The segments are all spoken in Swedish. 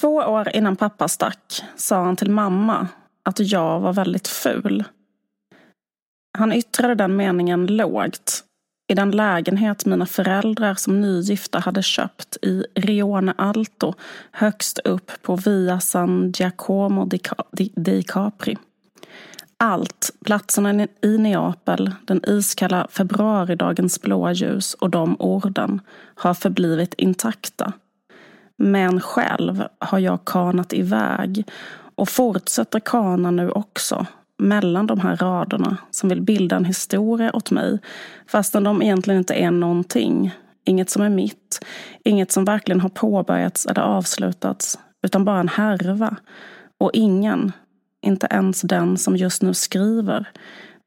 Två år innan pappa stack sa han till mamma att jag var väldigt ful. Han yttrade den meningen lågt i den lägenhet mina föräldrar som nygifta hade köpt i Rione Alto högst upp på Via San Giacomo di Capri. Allt, platserna i Neapel, den iskalla februaridagens blåljus och de orden har förblivit intakta. Men själv har jag kanat iväg och fortsätter kana nu också mellan de här raderna som vill bilda en historia åt mig fastän de egentligen inte är någonting. Inget som är mitt, inget som verkligen har påbörjats eller avslutats utan bara en härva. Och ingen, inte ens den som just nu skriver,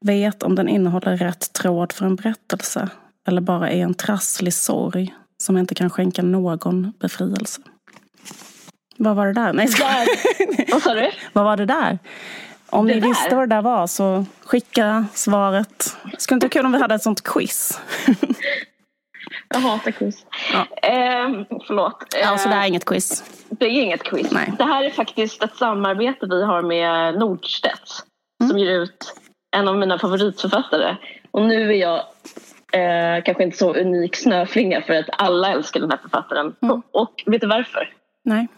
vet om den innehåller rätt tråd för en berättelse eller bara är en trasslig sorg som inte kan skänka någon befrielse. Vad var det där? Nej, ska... Vad sa du? Vad var det där? Om det ni där? visste vad det där var så skicka svaret. Skulle inte vara kul om vi hade ett sånt quiz? Jag hatar quiz. Ja. Eh, förlåt. Ja, så det är inget quiz? Det är inget quiz. Nej. Det här är faktiskt ett samarbete vi har med Nordstedts mm. som ger ut en av mina favoritförfattare. Och nu är jag eh, kanske inte så unik snöflinga för att alla älskar den här författaren. Mm. Och, och vet du varför? Nej.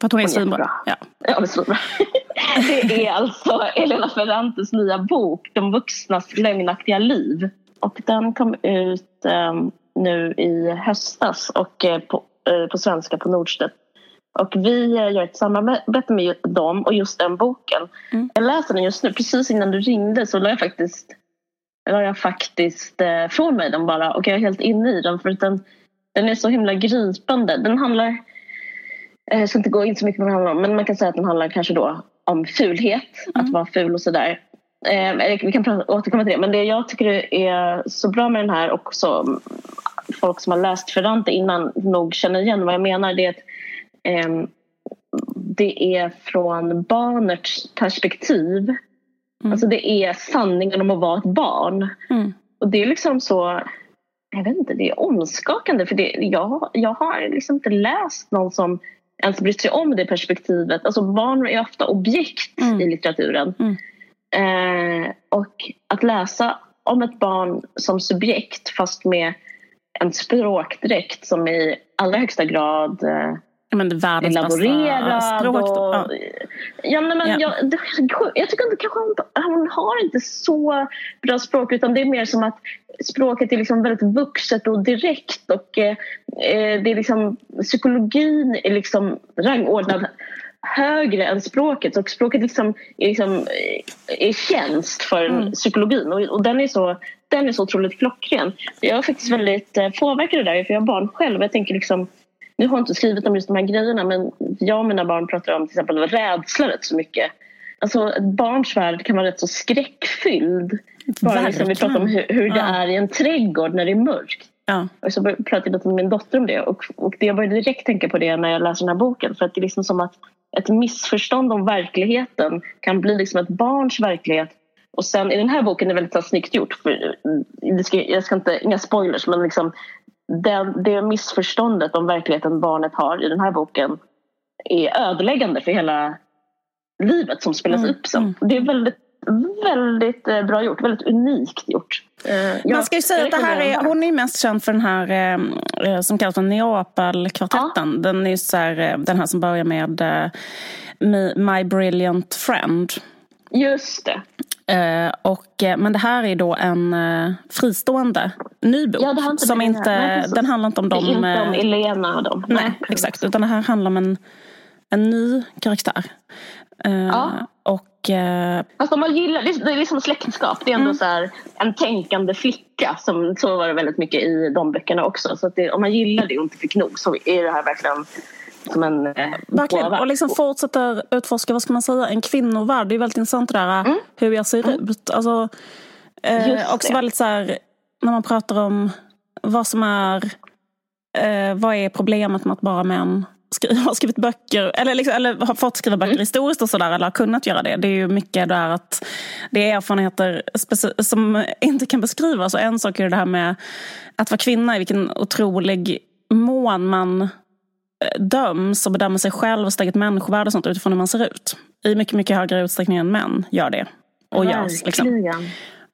För att hon är svinbra. Ja. ja, det är det är alltså Elena Ferrantes nya bok De vuxnas lögnaktiga liv. Och den kom ut um, nu i höstas och uh, på, uh, på svenska på Nordstedt. Och vi uh, gör ett samarbete med dem och just den boken. Mm. Jag läser den just nu. Precis innan du ringde så la jag faktiskt, la jag faktiskt från mig den bara och jag är helt inne i den för den, den är så himla gripande. Den handlar jag ska inte gå in så mycket på vad den handlar om men man kan säga att den handlar kanske då om fulhet, mm. att vara ful och sådär. Eh, vi kan återkomma till det men det jag tycker är så bra med den här och så folk som har läst Ferrante innan nog känner igen vad jag menar det är att eh, det är från barnets perspektiv. Mm. Alltså det är sanningen om att vara ett barn. Mm. Och det är liksom så jag vet inte, det är omskakande för det, jag, jag har liksom inte läst någon som ens bryr sig om det perspektivet. Alltså barn är ofta objekt mm. i litteraturen. Mm. Eh, och att läsa om ett barn som subjekt fast med en språkdräkt som i allra högsta grad eh, men världens bästa språk. Och, ja. ja, men, men ja. Jag, jag tycker inte kanske hon, hon har inte så bra språk utan det är mer som att språket är liksom väldigt vuxet och direkt och eh, eh, det är liksom psykologin är liksom rangordnad högre än språket och språket liksom är, liksom, eh, är tjänst för mm. psykologin och, och, den, är så, den är så otroligt klockren. Jag är faktiskt väldigt eh, påverkad av det där för jag har barn själv. Jag tänker liksom nu har jag inte skrivit om just de här grejerna men jag och mina barn pratar om till exempel rädsla rätt så mycket. Alltså ett barns värld kan vara rätt så skräckfylld. Bara liksom vi pratar om hur, hur det ja. är i en trädgård när det är mörkt. Ja. Och så pratade jag med min dotter om det och, och jag började direkt tänka på det när jag läser den här boken. För att det är liksom som att ett missförstånd om verkligheten kan bli liksom ett barns verklighet. Och sen i den här boken är det väldigt snyggt gjort. För, det ska, jag ska inte, inga spoilers men liksom det, det missförståndet om verkligheten barnet har i den här boken är ödeläggande för hela livet som spelas mm. upp. Så. Mm. Det är väldigt väldigt eh, bra gjort, väldigt unikt gjort. Eh, Man ska ju säga att det här är, hon är mest känd för den här eh, eh som kallas för Neapel-kvartetten. Ja. Den är så här, den här som börjar med eh, My Brilliant Friend. Just det. Eh, och, eh, men det här är då en eh, fristående ny bok. Ja, inte som inte, Nej, den handlar inte om dem. Inte om Elena och dem. Nej, Nej exakt. Utan det här handlar om en, en ny karaktär. Eh, ja. Och, eh, alltså, man gillar, det är liksom släktskap. Det är ändå mm. så här, en tänkande flicka. Som, så var det väldigt mycket i de böckerna också. Så det, om man gillar det och inte fick nog så är det här verkligen som en eh, Verkligen, och liksom fortsätter utforska, vad ska man säga, en kvinnovärld. Det är väldigt intressant det där mm. hur jag ser mm. ut. Alltså, eh, också väldigt så här, när man pratar om vad som är, eh, vad är problemet med att bara män har skrivit böcker, eller, liksom, eller har fått skriva böcker mm. historiskt och sådär, eller har kunnat göra det. Det är ju mycket där att det är erfarenheter som inte kan beskrivas. Och en sak är det här med att vara kvinna, i vilken otrolig mån man döms och bedömer sig själv och sitt eget människovärde och sånt utifrån hur man ser ut. I mycket, mycket högre utsträckning än män gör det. Och görs. Liksom.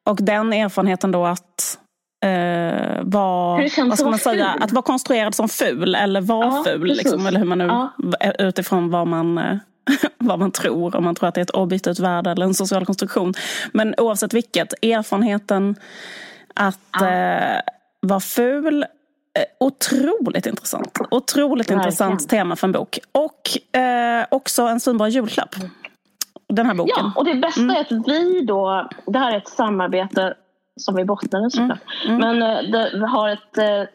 Och den erfarenheten då att eh, var, vad ska man säga, att vara konstruerad som ful eller vara ja, ful. Liksom, eller hur man nu, ja. utifrån vad man, vad man tror. Om man tror att det är ett objektivt värde eller en social konstruktion. Men oavsett vilket, erfarenheten att ja. eh, vara ful Otroligt intressant. Otroligt Verkligen. intressant tema för en bok. Och eh, också en svinbra julklapp. Den här boken. Ja, och det bästa mm. är att vi då, det här är ett samarbete som vi bottnade såklart. Mm. Mm. Men eh, det, vi har ett eh,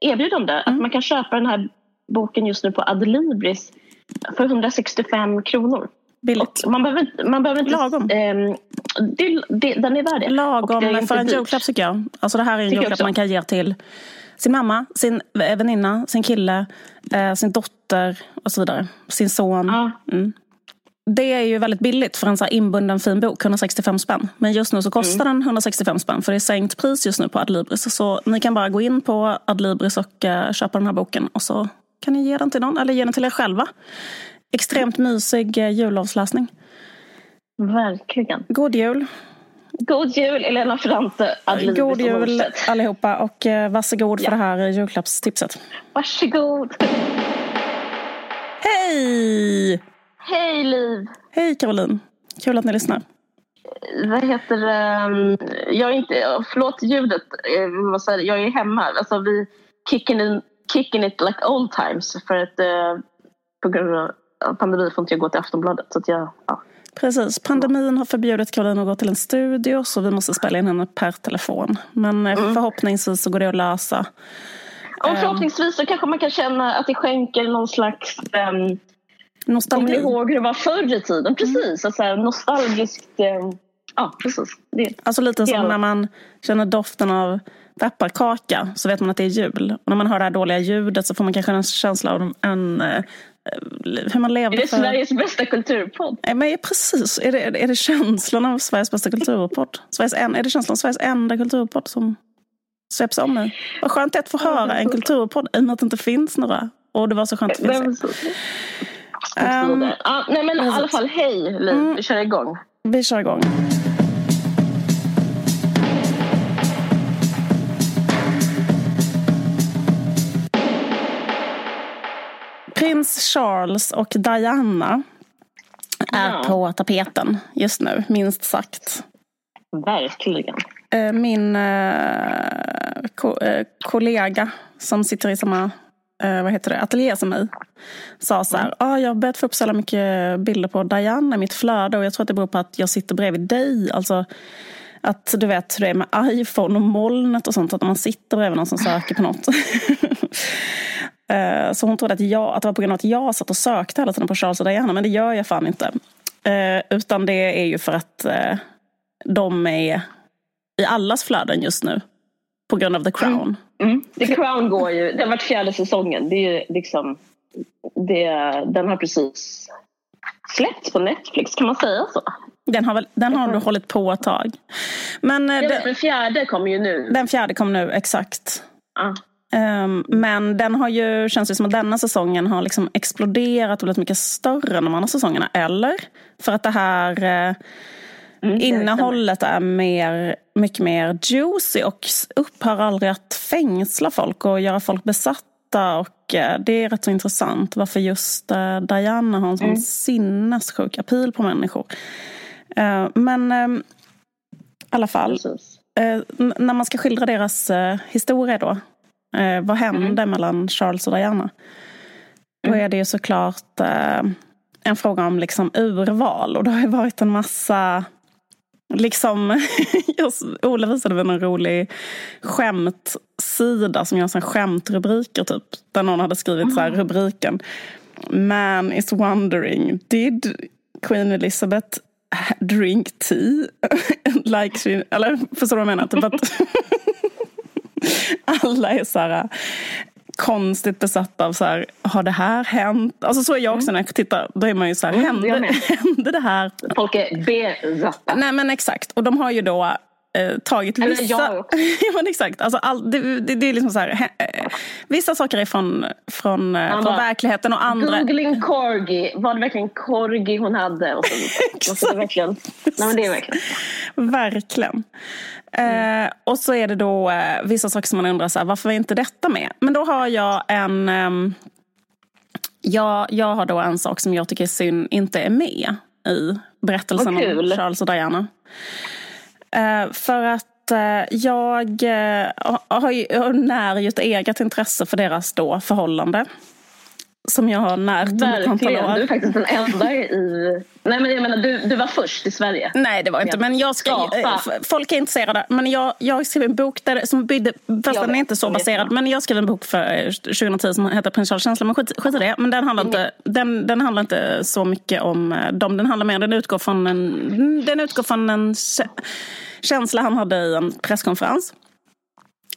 erbjudande att mm. man kan köpa den här boken just nu på Adlibris för 165 kronor. Billigt. man behöver. Man behöver inte Lagom. Eh, det, det, den är värd det. Lagom för en julklapp tycker jag. Alltså det här är en julklapp man kan ge till sin mamma, sin väninna, sin kille, eh, sin dotter och så vidare. Sin son. Ja. Mm. Det är ju väldigt billigt för en så inbunden fin bok, 165 spänn. Men just nu så kostar mm. den 165 spänn för det är sänkt pris just nu på Adlibris. Så ni kan bara gå in på Adlibris och uh, köpa den här boken och så kan ni ge den till någon eller ge den till er själva. Extremt mysig uh, jullovsläsning. Verkligen. God jul. God jul Elena Ferrante, Adlibris God jul allihopa och uh, varsågod ja. för det här julklappstipset. Varsågod. Hej! Hej Liv! Hej Caroline! Kul att ni lyssnar. Vad heter det? Jag är inte, förlåt ljudet, eh, jag är hemma. Alltså vi kicking, in, kicking it like old times för att eh, på grund av pandemin får inte jag gå till Aftonbladet. Så att jag, ja. Precis, pandemin har förbjudit Caroline att gå till en studio så vi måste spela in henne per telefon. Men eh, mm. förhoppningsvis så går det att lösa. Och förhoppningsvis så kanske man kan känna att det skänker någon slags um, Nostalgi. Kommer ihåg hur det var förr i tiden? Precis, mm. alltså, nostalgiskt. Eh, ja, precis. Det, alltså lite som när man känner doften av pepparkaka så vet man att det är jul. Och när man hör det här dåliga ljudet så får man kanske en känsla av en, eh, hur man levde Är det för... Sveriges bästa kulturpodd? Nej, men precis. Är det, är det känslan av Sveriges bästa kulturpodd? Sveriges en, är det känslan av Sveriges enda kulturpodd som sveps om nu? Vad skönt det är att få höra en kulturpodd i och med att det inte finns några. Och det var så skönt att det finns Um, ah, nej men i alla fall, hej Liv, mm. vi kör igång. Vi kör igång. Prins Charles och Diana är ja. på tapeten just nu, minst sagt. Verkligen. Eh, min eh, ko eh, kollega som sitter i samma eh, vad heter det, ateljé som mig sa så här, mm. ah, jag har börjat få upp så mycket bilder på Diana i mitt flöde och jag tror att det beror på att jag sitter bredvid dig. Alltså, att du vet hur det är med iPhone och molnet och sånt, att man sitter bredvid någon som söker på något. Eh, så hon trodde att, jag, att det var på grund av att jag satt och sökte hela tiden på Charles och Diana, men det gör jag fan inte. Eh, utan det är ju för att eh, de är i allas flöden just nu. På grund av The Crown. Mm. Mm. The Crown går ju, det har varit fjärde säsongen. Det är liksom, det, den har precis släppts på Netflix, kan man säga så? Den har, väl, den har mm. hållit på ett tag. Men, den, den fjärde kommer ju nu. Den fjärde kom nu, exakt. Ah. Um, men den har ju, känns det som att denna säsongen har liksom exploderat och blivit mycket större än de andra säsongerna. Eller? För att det här uh, Mm, Innehållet är mer, mycket mer juicy och upphör aldrig att fängsla folk och göra folk besatta. Och eh, det är rätt så intressant varför just eh, Diana har en sån mm. sinnessjuk appeal på människor. Eh, men i alla fall, när man ska skildra deras historia då. Vad hände mm. mellan Charles och Diana? Då mm. är det ju såklart en fråga om liksom urval och det har ju varit en massa Liksom, Ola visade mig en rolig skämtsida som gör så skämtrubriker typ. Där någon hade skrivit så här mm. rubriken. Man is wondering, did Queen Elizabeth drink tea? like she, eller förstår du vad jag menar? Typ att alla är så här, konstigt besatt av så här, har det här hänt? Alltså så är jag också mm. när jag tittar. Då är man ju så här, mm, hände, hände det här? Folk är besatta. Nej men exakt. Och de har ju då eh, tagit Eller vissa... jag också. ja, men exakt. Alltså, all, det, det, det är liksom så här, eh, vissa saker är från, från, eh, Han från bara, verkligheten och andra... Googling corgi. Var det verkligen corgi hon hade? Och så, och så det är verkligen, nej, men det är verkligen Verkligen. Eh, och så är det då eh, vissa saker som man undrar, så här, varför är inte detta med? Men då har jag en... ehm, jag, jag har då en sak som jag tycker är synd inte är med i berättelsen om. Charles och Diana. Eh, för att eh, jag eh, har, ju, jag när ju ett eget intresse för deras då förhållande. Som jag har närt under ett antal år. Du är faktiskt den enda i... Nej men jag menar, du, du var först i Sverige. Nej, det var inte. Men jag ska, Skapa. eh, folk är intresserade. Men jag, jag skrev en bok där, som byggde, fast Jag den är inte så jag baserad. Men jag skrev en bok för eh, 2010 som heter Prins Charles känsla. Men skit, skit i det. Men den handlar, inte, den, den handlar inte så mycket om eh, dem. Den handlar mer, den utgår från en, den utgår från en kä- känsla han hade i en presskonferens.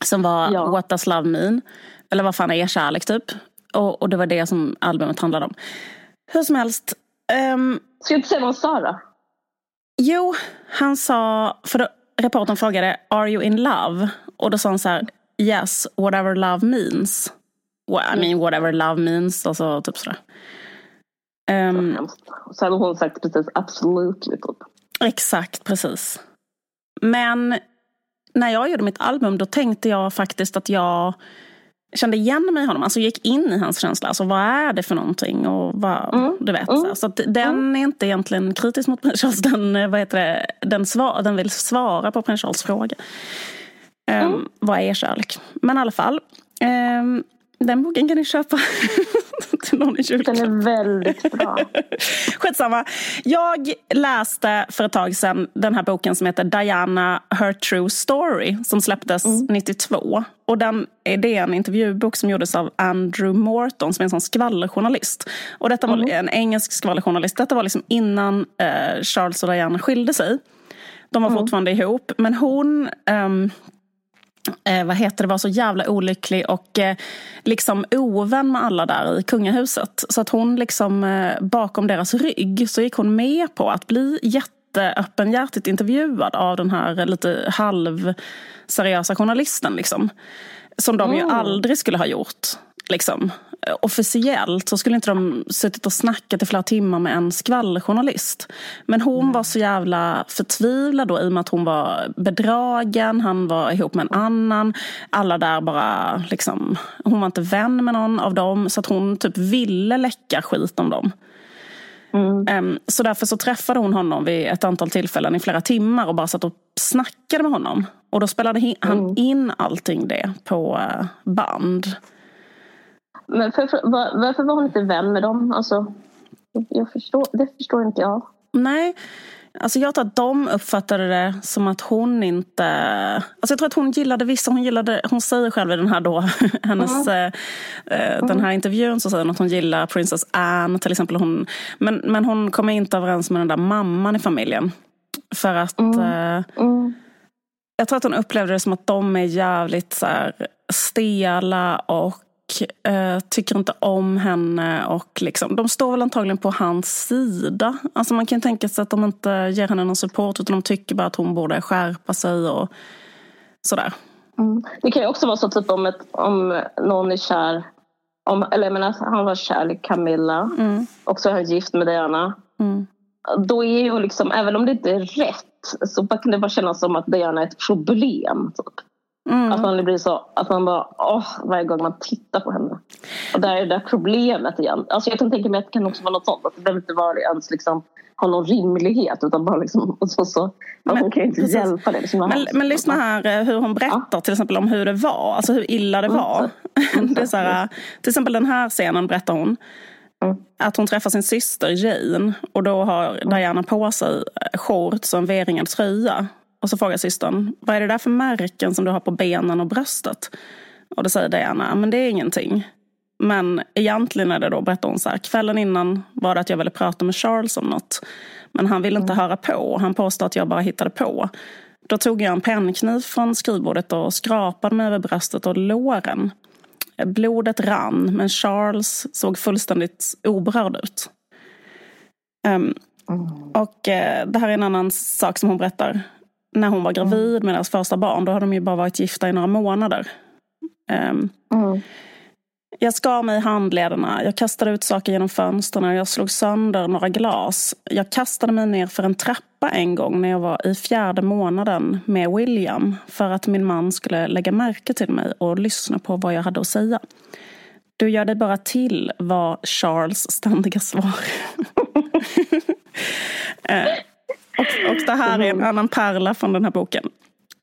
Som var Ja. What does love mean? Eller vad fan är kärlek typ? Och, och det var det som albumet handlade om. Hur som helst. ehm, Ska jag inte säga vad hon sa då? Jo, han sa, för då, reportern frågade Are you in love? Och då sa han så här Yes, whatever love means. Well, I mean whatever love means. Alltså typ sådär. Ehm, Hemskt. Så hade hon sagt precis absolutely typ. exakt, precis. Men när jag gjorde mitt album då tänkte jag faktiskt att jag kände igen mig i honom. Alltså gick in i hans känsla. Alltså vad är det för någonting? Och vad, Mm. du vet, Mm. så, den är inte egentligen kritisk mot prins Charles. Den, eh, vad heter det, den, svar, den vill svara på prins Charles fråga. Um, Mm. Vad är kärlek? Men i alla fall. ehm, den boken kan ni köpa till någon i Den julklapp. är väldigt bra. Skitsamma. Jag läste för ett tag sedan den här boken som heter Diana, Her True Story som släpptes 92. Och den, det är en intervjubok som gjordes av Andrew Morton som är en sån skvallerjournalist. Och detta var en engelsk skvallerjournalist. Detta var liksom innan eh, Charles och Diana skilde sig. De var fortfarande ihop. Men hon ehm, eh, vad heter det, var så jävla olycklig och eh, liksom ovän med alla där i kungahuset. Så att hon liksom eh, bakom deras rygg så gick hon med på att bli jätteöppenhjärtigt intervjuad av den här lite halvseriösa journalisten. Liksom. Som de ju Mm. aldrig skulle ha gjort. Liksom. Officiellt så skulle inte de suttit och snackat i flera timmar med en skvallerjournalist. Men hon var så jävla förtvivlad då i och med att hon var bedragen, han var ihop med en annan. Alla där bara liksom, hon var inte vän med någon av dem. Så att hon typ ville läcka skit om dem. Mm. Em, Så därför så träffade hon honom vid ett antal tillfällen i flera timmar och bara satt och snackade med honom. Och då spelade han Mm. in allting det på eh, band. Men för, för, var, varför var hon inte vän med dem? Alltså, jag förstår, det förstår inte jag. Nej, alltså jag tror att de uppfattade det som att hon inte... Alltså jag tror att hon gillade vissa, hon gillade, hon säger själv i den här då, hennes, eh, eh, den här intervjun så säger hon att hon gillar Princess Anne till exempel. Hon, men, men hon kommer inte överens med den där mamman i familjen. För att eh, Mm. jag tror att hon upplevde det som att de är jävligt så här, stela och eh, tycker inte om henne. Och liksom, de står väl antagligen på hans sida. Alltså man kan tänka sig att de inte ger henne någon support utan de tycker bara att hon borde skärpa sig och sådär. Mm. Det kan ju också vara så typ om, ett, om någon är kär, om, eller jag menar, han var kär i Camilla Mm. och så är han gift med Diana. Mm. Då är ju liksom, även om det inte är rätt så kan det bara kännas som att Diana är ett problem. Typ. Mm. Att man blir så, att man bara, åh, varje gång man tittar på henne. Och där är det där problemet igen. Alltså jag kan tänka mig att det kan också vara något sånt. Att det behöver inte vara ens liksom, ha någon rimlighet utan bara liksom, och så, så, Men- hon kan ju inte precis. hjälpa det. Liksom, Men, men lyssna här eh, hur hon berättar till exempel om hur det var. Alltså hur illa det Mm, var. Mm, Det är så här, till exempel den här scenen berättar hon. Mm. Att hon träffar sin syster Jane och då har Diana på sig eh, shorts och en V-ringad tröja. Och så frågar systern, vad är det där för märken som du har på benen och bröstet? Och då säger Diana, men det är ingenting. Men egentligen är det då, berättar hon så här, kvällen innan var det att jag ville prata med Charles om något. Men han ville inte höra på. Han påstod att jag bara hittade på. Då tog jag en pennkniv från skrivbordet och skrapade mig över bröstet och låren. Blodet rann, men Charles såg fullständigt oberörd ut. Mm. och eh, det här är en annan sak som hon berättar. När hon var gravid med deras första barn. Då hade de ju bara varit gifta i några månader. Um, mm. Jag skar mig i handlederna, jag kastade ut saker genom fönstren jag slog sönder några glas. Jag kastade mig ner för en trappa en gång när jag var i fjärde månaden med William för att min man skulle lägga märke till mig och lyssna på vad jag hade att säga. Du gör dig bara till, var Charles ständiga svar. Eh, och, och det här är en annan pärla från den här boken.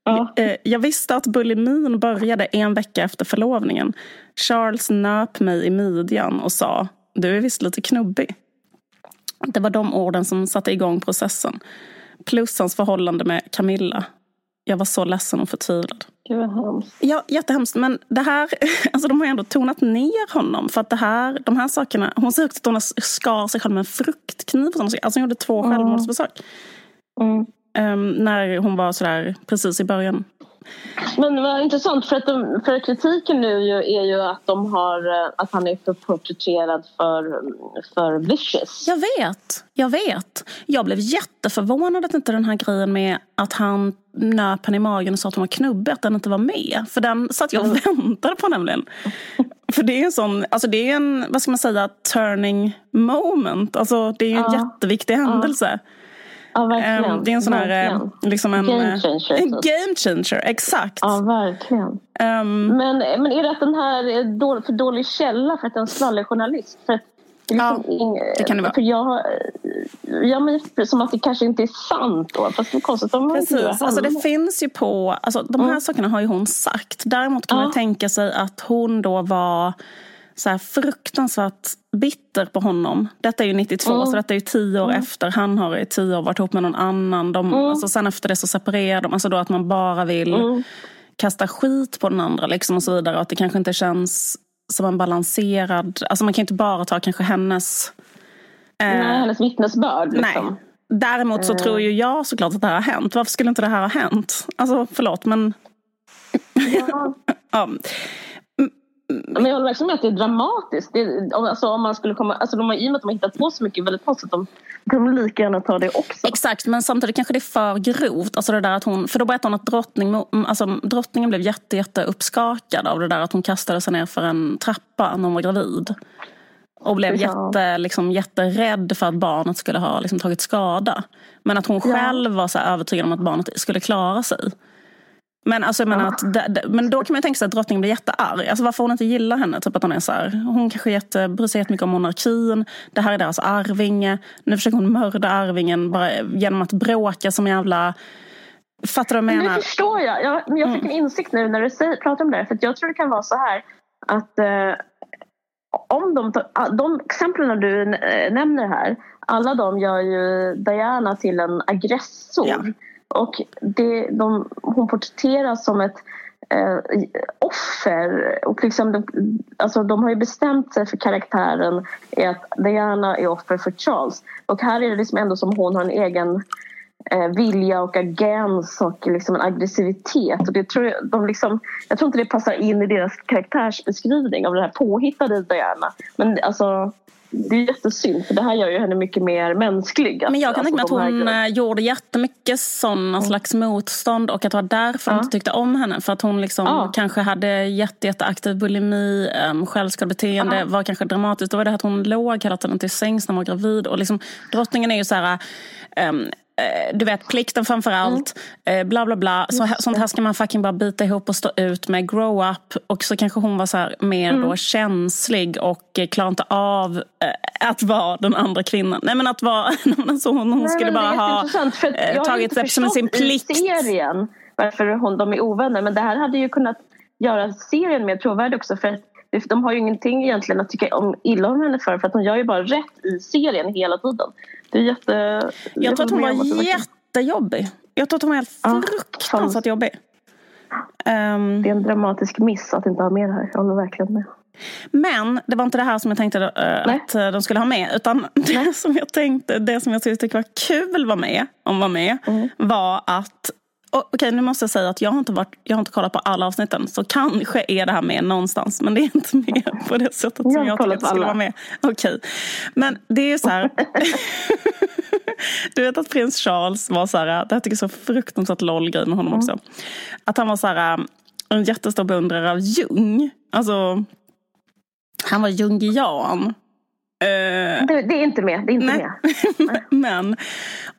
Ja. Eh, jag visste att bulimin började en vecka efter förlovningen. Charles nöp mig i midjan och sa Du är visst lite knubbig. Det var de orden som satte igång processen. Plus hans förhållande med Camilla. Jag var så ledsen och förtvivlad. Det var hemskt. Ja, jättehemskt. Men det här, alltså de har ändå tonat ner honom. För att det här, de här sakerna, hon säger att hon skar sig själv med en fruktkniv. Alltså hon gjorde två mm. självmordsförsök. Mm. Um, när hon var sådär precis i början. Men vad intressant för att de, för kritiken nu är ju att de har eh, att han är för porträtterad för, för vicious. Jag vet, jag vet. Jag blev jätteförvånad att inte den här grejen med att han nöp henne i magen och sa att hon var knubbig, att den inte var med. För den satt jag och mm. väntade på nämligen. För det är en sån, alltså det är en, vad ska man säga, turning moment. Alltså det är en ja. jätteviktig händelse. Ja. Ja, verkligen. Ehm, det är en sån här... Eh, liksom en, game eh, changer. En game changer, exakt. Ja, verkligen. Um, men, men är det att den här är dålig, för dålig källa för att det är en skvallerjournalist? För att Liksom ja, det kan det vara. För jag, jag men som att det kanske inte är sant då. Fast det är konstigt om Precis. Inte alltså det finns ju på, alltså de här mm. sakerna har ju hon sagt. Däremot kan ja. man tänka sig att hon då var så här fruktansvärt bitter på honom. Detta är ju 92, mm. så detta är ju tio år mm. efter. Han har i tio år varit ihop med någon annan. De, mm. alltså, sen efter det så separerar de. Alltså då att man bara vill mm. kasta skit på den andra liksom och så vidare. Och att det kanske inte känns som en balanserad... Alltså man kan inte bara ta kanske hennes... Eh, nej, hennes vittnesbörd. Liksom. Nej. Däremot så tror ju jag såklart att det här har hänt. Varför skulle inte det här ha hänt? Alltså förlåt men... Ja. ja. Men jag håller verkligen med att det är dramatiskt. Det, alltså, om man skulle komma, alltså, de har, I och med att de har hittat på så mycket väldigt konstigt, de kan lika gärna ta det också. Exakt, men samtidigt kanske det är för grovt. Alltså det där att hon, för då berättade hon att drottning, alltså, drottningen blev jätte, jätte uppskakad av det där att hon kastade sig ner för en trappa när hon var gravid. Och blev ja. jätte, liksom, jätterädd för att barnet skulle ha liksom, tagit skada. Men att hon själv var så övertygad om att barnet skulle klara sig. Men, alltså, jag menar att, men då kan man tänka sig att drottningen blir jättearg. Alltså, varför hon inte gillar henne. Typ att hon, är så här, hon kanske jätte, bryr sig jättemycket om monarkin. Det här är deras arvinge. Nu försöker hon mörda arvingen bara genom att bråka som jävla... Fattar du vad jag menar? Det förstår jag. Jag, jag fick en mm. insikt nu när du säger, pratar om det. För jag tror det kan vara så här att eh, om de, de exemplen du nämner här, alla de gör ju Diana till en aggressor. Ja. Och det, de, hon porträtteras som ett eh, offer. Och liksom de, alltså de har ju bestämt sig för karaktären är att Diana är offer för Charles. Och här är det liksom ändå som hon har en egen eh, vilja och agens och liksom en aggressivitet. Och det tror jag, de liksom, jag tror inte det passar in i deras karaktärsbeskrivning av den här påhittade Diana. Men alltså, det är jättesynd för det här gör ju henne mycket mer mänsklig. Men jag kan tänka mig att hon här... Eh, gjorde jättemycket sådana mm. slags motstånd och att det var därför ja. inte tyckte om henne. För att hon liksom ja. kanske hade jätte, jätteaktiv bulimi, um, självskadebeteende, ja. var kanske dramatiskt. Då var det att hon låg hela tiden till sängs när hon var gravid. Och liksom, drottningen är ju så här um, du vet, plikten framför allt. Mm. Bla bla bla. Så, sånt här ska man fucking bara bita ihop och stå ut med. Grow up. Och så kanske hon var så här, mer mm. då känslig och eh, klarar inte av att vara den andra kvinnan. Nej men att vara, alltså hon, hon Nej, skulle bara ha tagit det som sin plikt. i serien varför hon, de är ovänner. Men det här hade ju kunnat göra serien mer trovärdig också. För att de har ju ingenting egentligen att tycka om, illa om henne för. För att hon gör ju bara rätt i serien hela tiden. Det är jätte... Jag tror att hon var jättejobbig. Jag tror att hon var helt fruktansvärt ja, jobbig. Um, det är en dramatisk miss att inte ha med det här. Jag håller verkligen med. Men det var inte det här som jag tänkte uh, att uh, de skulle ha med. Utan det som jag tänkte, det som jag tyckte var kul var med, om var med, mm. var att Okej, okay, nu måste jag säga att jag har, inte varit, jag har inte kollat på alla avsnitten. Så kanske är det här med någonstans. Men det är inte med på det sättet som jag, jag tycker att det skulle vara med. Okej. Okay. Men det är ju så här. du vet att prins Charles var så här, det här tycker jag är så fruktansvärt loll grej med honom också. Att han var så här, en jättestor beundrare av Jung. Alltså, han var jungian. Eh, det, det, är inte med. Det är inte nej. med. Men,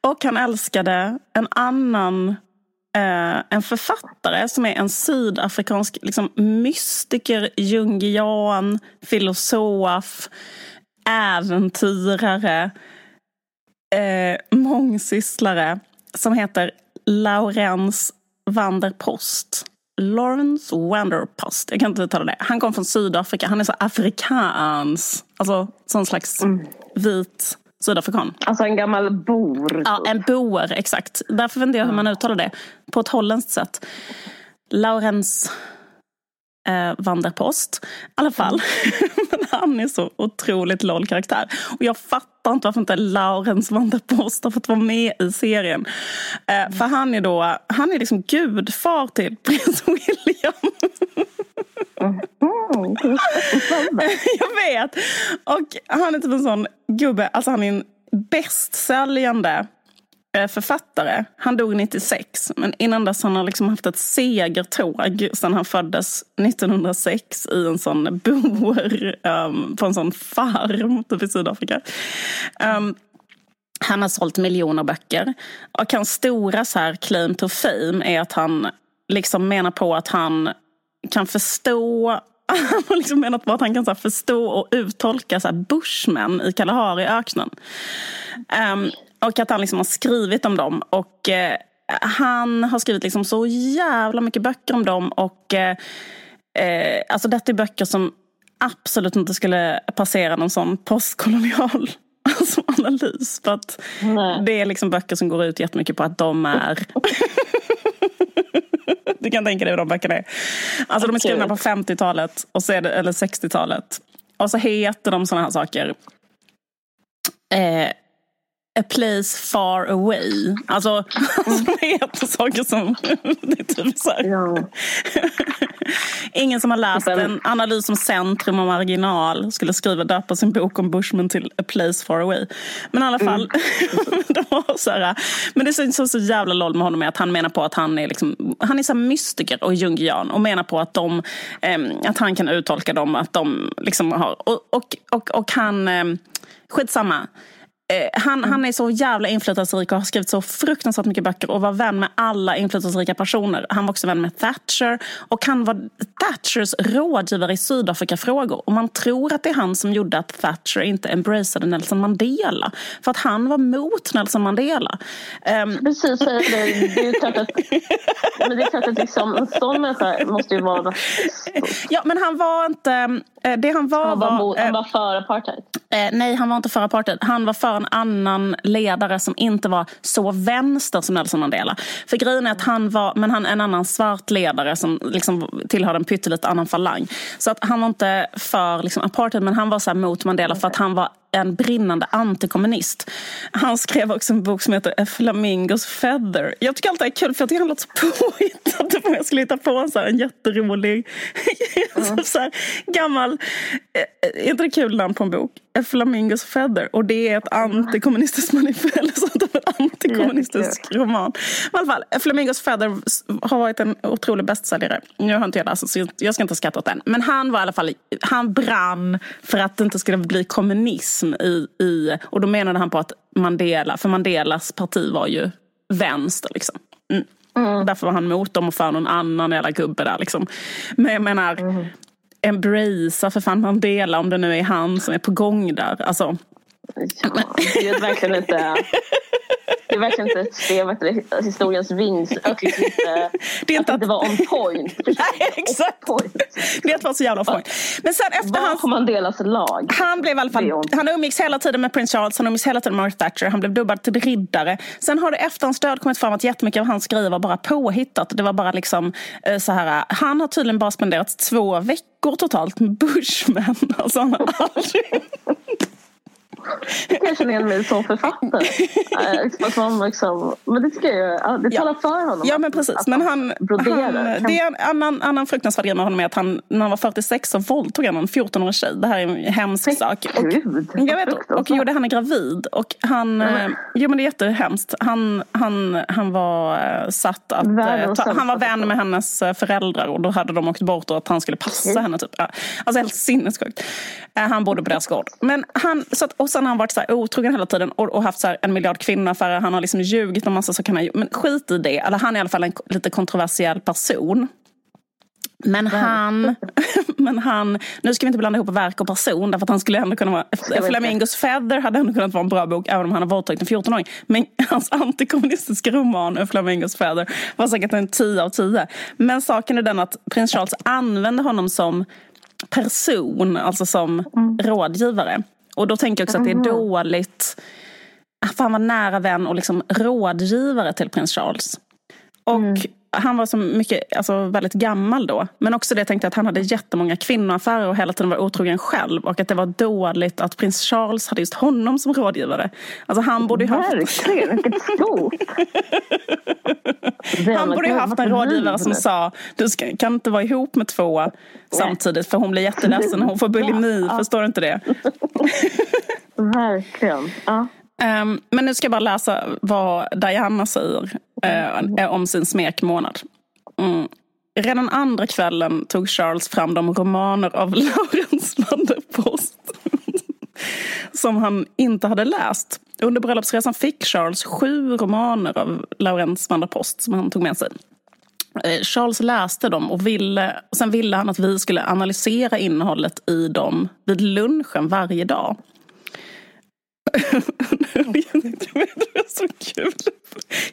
och han älskade en annan en författare som är en sydafrikansk liksom, mystiker, jungian, filosof, äventyrare, eh, mångsysslare som heter Laurens van der Post. Lawrence Wanderpost. Jag kan inte uttala det. Han kom från Sydafrika. Han är så afrikans. Alltså sån slags mm. vit sydafrikan. Alltså en gammal bor. Ja, en boer, exakt. Därför vet jag hur man uttalar det. På ett holländskt sätt. Laurens eh, Vanderpost. I alla fall. Men han är så otroligt loll karaktär. Och jag fattar inte varför inte Laurens Vanderpost har fått vara med i serien. Eh, för han är då, han är liksom gudfar till prins William. jag vet. Och han är typ en sån gubbe, alltså han är en bästsäljande Eh, författare. Han dog 96, men innan dess har han liksom haft ett segertåg sedan han föddes 1906 i en sån boer um, ehm, på en sån farm typ i Sydafrika. Um, han har sålt miljoner böcker. Och hans stora så här claim to fame är att han liksom menar på att han kan förstå han har liksom menat på att han kan så förstå och uttolka så bushmen i Kalahari-öknen. Um, och att han liksom har skrivit om dem. Och eh, han har skrivit liksom så jävla mycket böcker om dem. Och eh, eh, alltså detta är böcker som absolut inte skulle passera någon sån postkolonial alltså, analys. För att det är liksom böcker som går ut jättemycket på att de är Du kan tänka dig hur de böckerna är. Alltså de är skrivna på 50-talet och så det, eller 60-talet. Och så heter de sådana här saker. Eh, A place far away. Alltså, som heter saker som... det är typ så ja. Ingen som har läst en analys om centrum och marginal skulle skriva döpa sin bok om Bushman till A place far away. Men i alla fall, mm. så här, men det är så, så jävla loll med honom är att han menar på att han är, liksom, han är så mystiker och jungian och menar på att, de, eh, att han kan uttolka dem, att de liksom har... Och, och, och, och han... Eh, skitsamma. Eh, han, han är så jävla inflytelserik och har skrivit så fruktansvärt mycket böcker och var vän med alla inflytelserika personer. Han var också vän med Thatcher och han var Thatchers rådgivare i Sydafrikafrågor. Och man tror att det är han som gjorde att Thatcher inte embraceade Nelson Mandela. För att han var mot Nelson Mandela. Um... Precis, det, det är klart att, men det är klart att liksom, en sån människa måste ju vara Ja, men han var inte... Eh, det han var han var, mot, han var för apartheid? nej, han var inte för apartheid. Han var för en annan ledare som inte var så vänster som Nelson Mandela. För grejen är att han var men han, en annan svart ledare som liksom tillhörde en pyttelite annan falang. Så att han var inte för liksom, apartheid men han var så mot Mandela för att han var en brinnande antikommunist. Han skrev också en bok som heter A Flamingos Feather. Jag tycker alltid det är kul för jag tycker han låter så påhittat. Om jag skulle hitta på en, så här, en jätterolig mm. så här, gammal... Eh, är inte det kul namn på en bok? A Flamingos Feather. Och det är ett antikommunistiskt manifest. Eller sånt, en antikommunistisk roman. Men i alla fall, A Flamingos Feather har varit en otrolig bästsäljare. Nu har inte jag läst så jag ska inte skratta åt den. Men han var i alla fall, han brann för att det inte skulle bli kommunism rasism i, i... Och då menade han på att Mandela, för Mandelas parti var ju vänster liksom. Mm. Mm. Därför var han mot dem och för någon annan jävla gubbe där liksom. Men jag menar, mm. embracea för fan Mandela om det nu är han som är på gång där. Alltså, Ja, det är verkligen inte... Det är verkligen inte att vet historiens vinst. Det är inte att, det var on point. Nej, exakt. Point. Det var så jävla point. Men sen efter Var hans... Mandelas lag? Han blev i alla fall... Han umgicks hela tiden med prins Charles, han umgicks hela tiden med Margaret Thatcher. Han blev dubbad till riddare. Sen har det efter hans död kommit fram att jättemycket av hans grejer var bara påhittat. Det var bara liksom eh, så här... Han har tydligen bara spenderat två veckor totalt med Bushmen. Alltså han har aldrig... Jag känner igen mig som författare. Eh, som liksom, men det tycker jag det talar ja. för honom. Ja men precis. Men han, han, det är en annan, annan fruktansvärd grej med honom är att han när han var 46 så våldtog han en 14-årig tjej. Det här är en hemsk men sak. Och, Gud, jag vet, och gjorde henne gravid. Och han, mm. jo men det är jättehemskt. Han, han, han var eh, satt att, ta, han var vän med hennes föräldrar och då hade de åkt bort och att han skulle passa mm. henne. Typ. Alltså helt sinnessjukt. Han bodde på deras gård. Men han, så att, och sen har han varit så här otrogen hela tiden och, och haft så en miljard kvinnoaffärer. Han har liksom ljugit om massa saker. Men skit i det. Eller han är i alla fall en lite kontroversiell person. Men han, men han, nu ska vi inte blanda ihop verk och person därför att han skulle ändå kunna vara, Flamingos Feather hade ändå kunnat vara en bra bok även om han har våldtagit en 14-åring. Men hans antikommunistiska roman Flamingos Feather var säkert en 10 av 10. Men saken är den att prins Charles använde honom som person, alltså som mm. rådgivare. Och då tänker jag också att det är dåligt, för han var nära vän och liksom rådgivare till prins Charles. Och mm han var så mycket, alltså väldigt gammal då. Men också det jag tänkte att han hade jättemånga kvinnoaffärer och hela tiden var otrogen själv. Och att det var dåligt att prins Charles hade just honom som rådgivare. Alltså han borde ju haft... Verkligen, vilket stort! han borde ju haft en rådgivare som sa du ska, kan inte vara ihop med två samtidigt för hon blir jätteledsen hon får bulimi. Ja. Förstår du inte det? Verkligen. Ja. Um, men nu ska jag bara läsa vad Diana säger uh, om sin smekmånad. Mm. Redan andra kvällen tog Charles fram de romaner av Laurence van der Post som han inte hade läst. Under bröllopsresan fick Charles sju romaner av Laurence van der Post som han tog med sig. Eh, Charles läste dem och ville, och sen ville han att vi skulle analysera innehållet i dem vid lunchen varje dag det är så kul.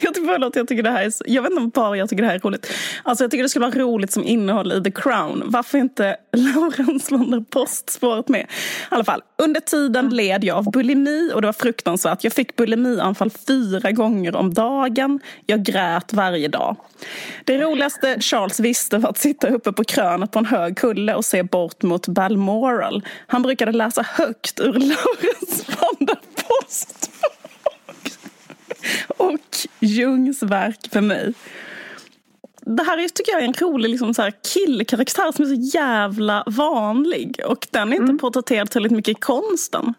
Jag tycker, förlåt, jag tycker det här är så, Jag vet inte bara jag tycker det här är roligt. Alltså jag tycker det skulle vara roligt som innehåll i The Crown. Varför inte Laurens van der Post spåret med? I alla fall, under tiden led jag av bulimi och det var fruktansvärt. Jag fick bulimianfall fyra gånger om dagen. Jag grät varje dag. Det roligaste Charles visste var att sitta uppe på krönet på en hög kulle och se bort mot Balmoral. Han brukade läsa högt ur Laurens van Post och Jungs verk för mig. Det här är, tycker jag är en rolig liksom, så här killkaraktär som är så jävla vanlig. Och den är inte mm. porträtterad tillräckligt mycket i konsten.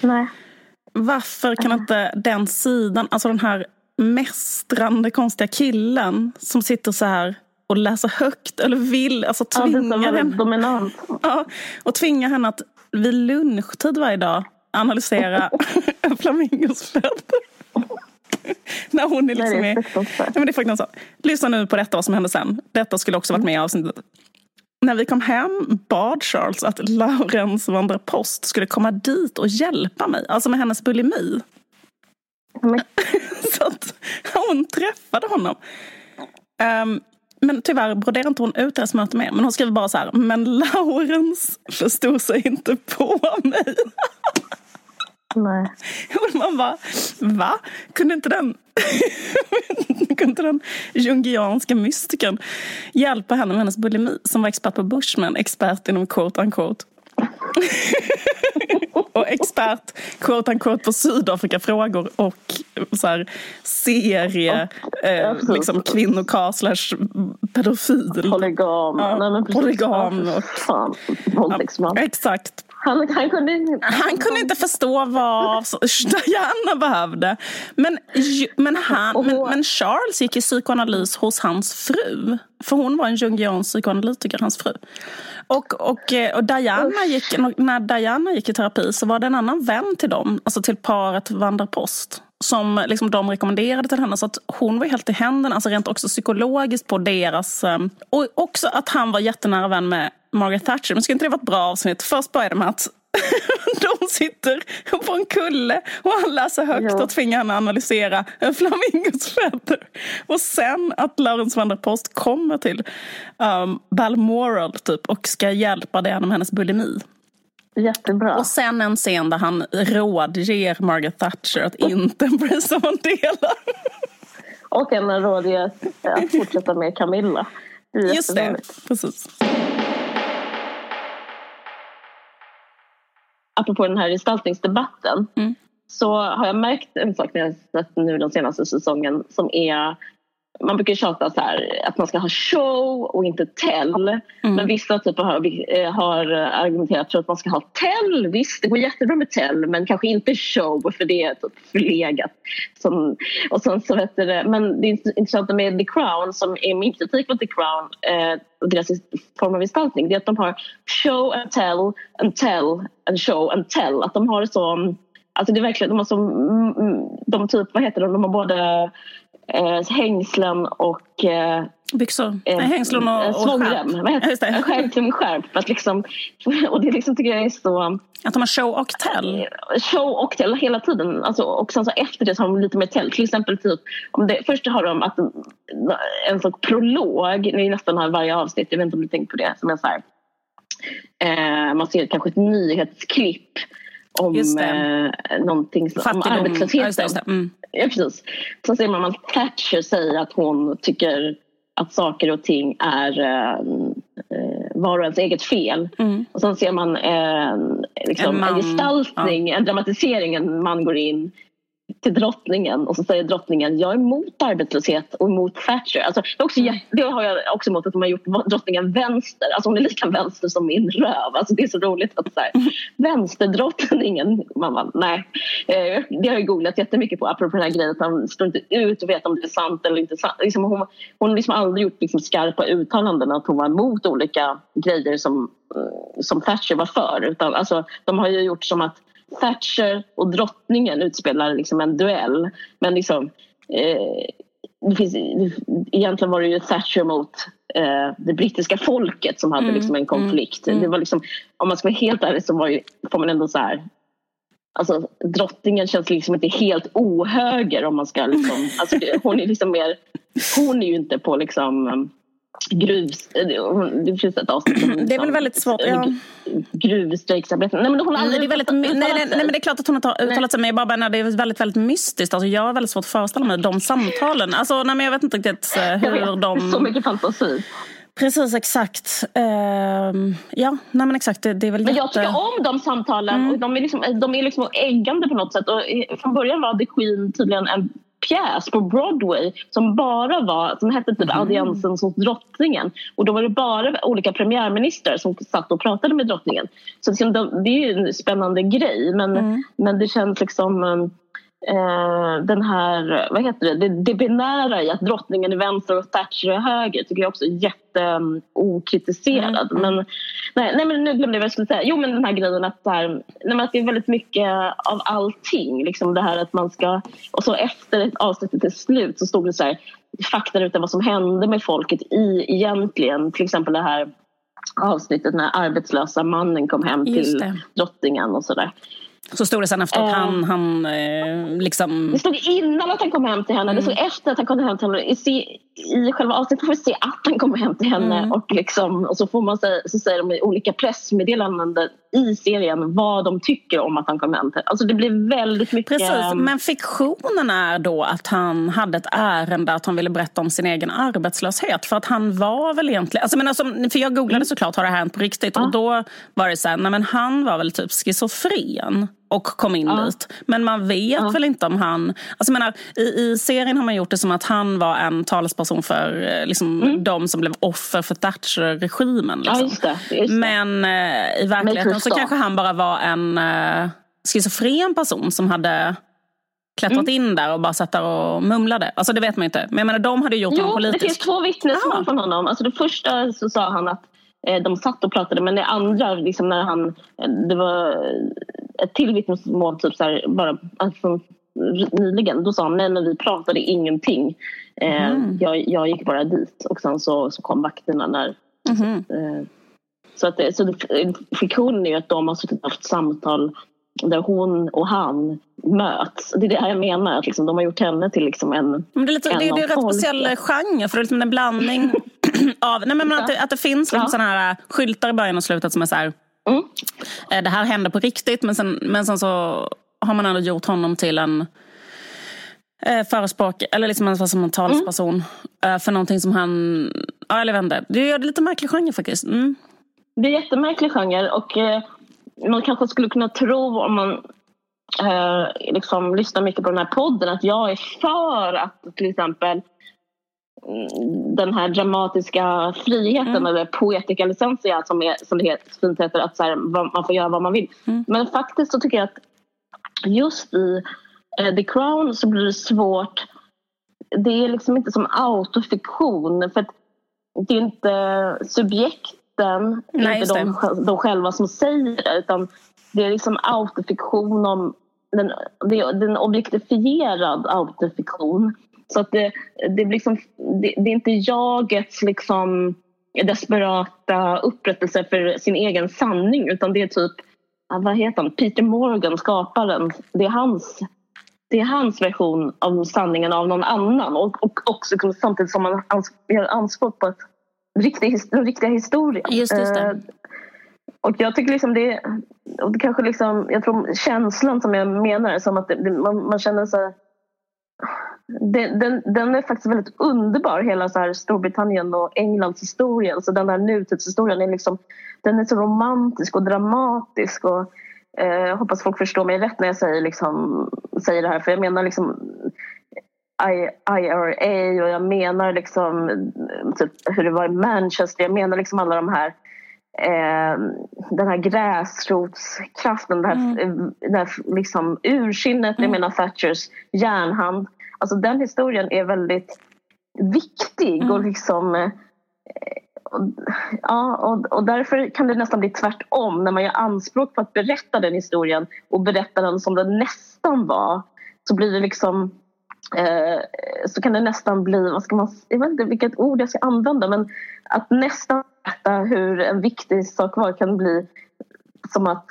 Nej. Varför kan inte den sidan, alltså den här mästrande konstiga killen som sitter så här och läser högt eller vill, alltså tvingar ja, henne. Dominant. Ja, och tvingar henne att vid lunchtid varje dag analysera flamingos fötter. När hon är liksom Nej, det är fruktansvärt. Men det är fruktansvärt. Lyssna nu på detta vad som hände sen. Detta skulle också varit med i avsnittet. När vi kom hem bad Charles att Laurence van der Post skulle komma dit och hjälpa mig. Alltså med hennes bulimi. Men... Så att hon träffade honom. Um, men tyvärr broderar inte hon ut deras möte mer. Men hon skriver bara så här. Men Laurence förstod sig inte på mig. Nej. Och man bara, va? Kunde inte den, kunde inte den jungianska mystikern hjälpa henne med hennes bulimi som var expert på Bushman, expert inom quote unquote och expert quote unquote på Sydafrika-frågor och så här, serie eh, liksom kvinnokarl slash pedofil. Polygam. Ja, Nej, men polygam. Och, Fan, våldtäktsman. Ja, exakt. Han, han, kunde, han kunde inte förstå vad Diana behövde. Men, men, han, men, men, Charles gick i psykoanalys hos hans fru. För hon var en jungiansk psykoanalytiker, hans fru. Och, och, eh, och Diana gick, när Diana gick i terapi så var det en annan vän till dem, alltså till paret Vanderpost som liksom de rekommenderade till henne. Så att hon var helt i händerna, alltså rent också psykologiskt på deras... Eh, och också att han var jättenära vän med Margaret Thatcher. Men skulle inte det vara ett bra avsnitt? Först börjar det med att de sitter på en kulle och han läser högt ja. och tvingar henne analysera en flamingos fötter. Och sen att Laurence van der Post kommer till um, Balmoral typ och ska hjälpa Diana med hennes bulimi. Jättebra. Och sen en scen där han rådger Margaret Thatcher att inte embracea Mandela. och en rådger att fortsätta med Camilla. Det Just det, precis. Apropå den här gestaltningsdebatten Mm. så har jag märkt en sak när jag sett nu den senaste säsongen som är man brukar tjata så här, att man ska ha show och inte tell. Mm. Men vissa typ har, eh, har argumenterat för att man ska ha tell. Visst, det går jättebra med tell men kanske inte show för det är typ förlegat. Som, och sen så vet det, men det är intressanta med The Crown som är min kritik mot The Crown eh, och deras form av gestaltning det är att de har show and tell and tell and show and tell. Att de har så Alltså det är verkligen, de har så, mm, mm, de typ, vad heter de, de har både eh, hängslen och eh, Byxor? eh, Nej, hängslen och, och svångrem. skärp. Vad heter det. Hängslen och skärp. Att liksom, och det liksom tycker jag är så Att de har show och tell? show och tell hela tiden. Alltså, och sen så efter det så har de lite mer tell. Till exempel typ, om det, först har de att, en sån prolog, är nästan här varje avsnitt, jag vet inte om du tänkt på det, som är så här, eh, man ser kanske ett nyhetsklipp om Just det. eh, någonting som, om. Ja, arbetslösheten. just det, just det. Mm. Ja, precis. Så ser man att Thatcher säger att hon tycker att saker och ting är eh, eh, var och ens eget fel. Mm. Och sen ser man eh, liksom, En en, man, gestaltning, en dramatisering. En man går in till drottningen och så säger drottningen jag är emot arbetslöshet och emot Thatcher. Alltså, det, också, Mm. det har jag också emot att de har gjort drottningen vänster. Alltså hon är lika vänster som min röv. Alltså, det är så roligt att så här, vänsterdrottningen, man bara, nej. Eh, det har jag googlat jättemycket på apropå den här grejen att man står inte ut och vet om det är sant eller inte sant. Liksom, hon hon har liksom aldrig gjort liksom, skarpa uttalanden att hon var emot olika grejer som, eh, som Thatcher var för. Utan, alltså, de har ju gjort som att Thatcher och drottningen utspelar liksom en duell. Men liksom, eh, det finns, egentligen var det ju Thatcher mot eh, det brittiska folket som hade Mm, liksom en konflikt. mm, mm. Det var liksom, om man ska vara helt ärlig så var ju, får man ändå så här Alltså, drottningen känns liksom inte helt ohöger om man ska liksom, alltså, hon är liksom mer, hon är ju inte på liksom um, gruvs, eh, det finns ett avsnitt Det är väl liksom, väldigt svårt, ja. Gruvstrejksarbete. Nej men hon har Nej, aldrig det är väldigt, nej, nej, nej, nej, men det är klart att hon har ta- uttalat sig, men jag bara menar, det är väldigt, väldigt mystiskt. Alltså, jag har väldigt svårt att föreställa mig de samtalen. Alltså, nej, men jag vet inte riktigt eh, Jag vet, hur det är så de... mycket fantasi. Precis, exakt. Ehm, ja, nej men exakt. Det, det är väl Men jag jätte... tycker om de samtalen. Och de är liksom, de är liksom äggande på något sätt. Och från början var The Queen tydligen en pjäs på Broadway som bara var, som hette typ Audiensen hos drottningen. Och då var det bara olika premiärministrar som satt och pratade med drottningen. Så liksom, de- det är ju en spännande grej men, men det känns liksom eh, den här, vad heter det, det, det binära i att drottningen är vänster och Thatcher är höger tycker jag också är jätte um, okritiserad. Men, nej, nej men nu glömde jag vad jag skulle säga. Jo men den här grejen att, så här, nej, att det är väldigt mycket av allting. Liksom det här att man ska, och så efter avsnittet är slut så stod det så här fakta utan vad som hände med folket i egentligen. Till exempel det här avsnittet när arbetslösa mannen kom hem till drottningen och sådär. Så stod det sen efter att han, han eh, liksom... Det stod innan att han kom hem till henne, det stod efter att han kom hem till henne. I, i själva avsnittet får vi se att han kommer hem till henne och, liksom, och så, får man säga, så säger de i olika pressmeddelanden i serien vad de tycker om att han kom hem till Alltså det blir väldigt mycket... Precis, men fiktionen är då att han hade ett ärende att han ville berätta om sin egen arbetslöshet. För att han var väl egentligen... Alltså, men alltså, för jag googlade såklart, har det hänt på riktigt? Och då var det så här, nej men han var väl typ schizofren och kom in dit. Men man vet väl inte om han... Alltså, menar, i, I serien har man gjort det som att han var en talesperson för eh, liksom, de som blev offer för Thatcher-regimen. Ja, Liksom. just det, just det. Men eh, i verkligheten så kanske han bara var en eh, schizofren person som hade klättrat Mm. in där och bara satt där och mumlade. Alltså det vet man ju inte. Men jag menar, de hade gjort honom Jo, det finns politisk. två vittnesmål Ah. från honom. Alltså det första så sa han att de satt och pratade men det andra, liksom när han, eh, det var ett till vittnesmål typ så här, bara alltså, nyligen. Då sa han nej men vi pratade ingenting. Eh, Mm. jag, jag gick bara dit och sen så, så kom vakterna när Mhm. Eh, Så, att så fiktionen är ju att de har suttit och haft samtal där hon och han möts. Det är det här jag menar, att liksom, de har gjort henne till liksom en... Men det är, lite, en det, är- det är rätt speciell genre för det är liksom en blandning av... Nej, men att, det, att det finns liksom Ja. såna här skyltar i början och slutet som är så här... Mm. eh, Det här hände på riktigt men sen, men sen så har man ändå gjort honom till en eh, förespråk, eller liksom en, som en talesperson eh, för någonting som han... Ja, eller inte. Det gör det lite märklig genre faktiskt. Mm. Det är jättemärklig genre och eh, man kanske skulle kunna tro om man eh, liksom lyssnar mycket på den här podden att jag är för att till exempel mm, den här dramatiska friheten mm. eller poetica licentia som, är, som det fint heter, att så här, man får göra vad man vill. Mm. Men faktiskt så tycker jag att just i eh, The Crown så blir det svårt. Det är liksom inte som autofiktion för att det är inte subjekten, Nej, inte de, de själva som säger det utan det är liksom autofiktion om den, det, är en objektifierad autofiktion. Så att det, det, liksom, det, det är inte jagets liksom desperata upprättelse för sin egen sanning utan det är typ, vad heter han, Peter Morgan, skaparen. Det är hans, det är hans version av sanningen av någon annan och, och också liksom samtidigt som man gör anspråk på ett riktig, den riktiga historien. Just, just det. Eh, och jag tycker liksom det, och det kanske liksom, jag tror känslan som jag menar, som att det, man, man känner så den, den, den, är faktiskt väldigt underbar, hela så här Storbritannien och Englands historia. Så den här nutidshistorien är, liksom, den är så romantisk och dramatisk. Och, eh, jag hoppas folk förstår mig rätt när jag säger, liksom, säger det här. För jag menar liksom IRA och jag menar liksom typ hur det var i Manchester. Jag menar liksom alla de här eh, den här gräsrotskraften, det här, mm. det här liksom ursinnet, mm. jag menar Thatchers järnhand. Alltså den historien är väldigt viktig mm. och liksom eh, Ja, och, och därför kan det nästan bli tvärtom när man gör anspråk på att berätta den historien och berätta den som den nästan var så blir det liksom eh, så kan det nästan bli, vad ska man, jag vet inte vilket ord jag ska använda men att nästan berätta hur en viktig sak var kan bli som att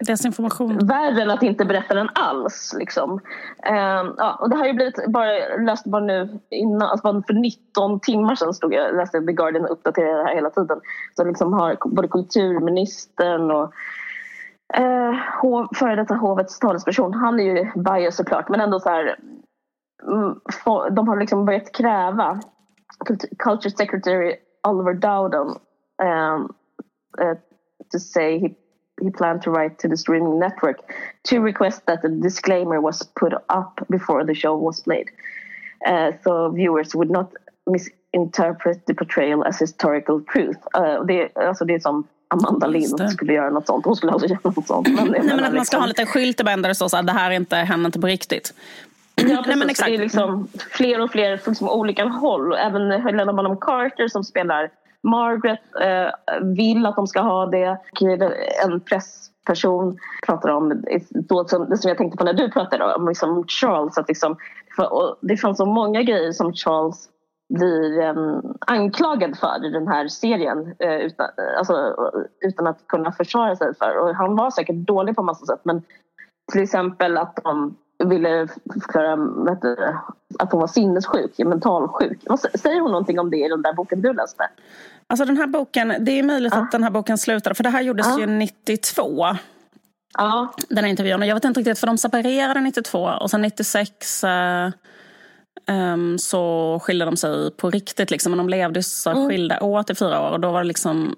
Desinformation. Värre än att inte berätta den alls. Liksom. Eh, ja, och det har ju blivit, bara, jag läste bara nu innan, alltså för 19 timmar sedan stod jag läste The Guardian och uppdaterade det här hela tiden. Så liksom har både kulturministern och eh, hov, före detta hovets talesperson, han är ju bias såklart men ändå så här mm, de har liksom börjat kräva Culture Secretary Oliver Dowden um, ehm, uh, eh, to say he he planned to write to the streaming network to request that a disclaimer was put up before the show was played, uh, so viewers would not misinterpret the portrayal as historical truth. Uh, det, alltså det är som Amanda Lind skulle göra något sånt. Hon skulle alltså göra något sånt. Men, Nej, men att man ska ha en liten skylt där det står så att det här är inte, händer inte på riktigt. Ja, precis. Nej, men exakt. Det är liksom fler och fler från liksom olika håll. Även Helena Bonham Carter som spelar Margaret eh, vill att de ska ha det. En pressperson pratar om då, det som jag tänkte på när du pratade om liksom Charles. Att liksom, det fanns så många grejer som Charles blir um, anklagad för i den här serien eh, utan, eh, alltså, utan att kunna försvara sig för. Och han var säkert dålig på massa sätt men till exempel att de ville förklara att hon var sinnessjuk, mentalsjuk. Säger hon någonting om det i den där boken du läste? Alltså den här boken, det är möjligt ja. att den här boken slutade, för det här gjordes ja. ju 92. Ja. Den här intervjun. Jag vet inte riktigt, för de separerade 92 och sen 96 eh, um, så skilde de sig på riktigt. Liksom. Men de levde så mm. skilda år till fyra år. Och då var det liksom...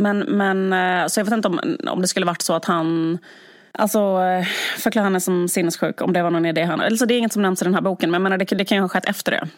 Men, men, eh, så jag vet inte om, om det skulle varit så att han Alltså eh, förklara henne som sinnessjuk om det var någon idé han... Alltså, det är inget som nämns i den här boken men menar, det, det kan ju ha skett efter det.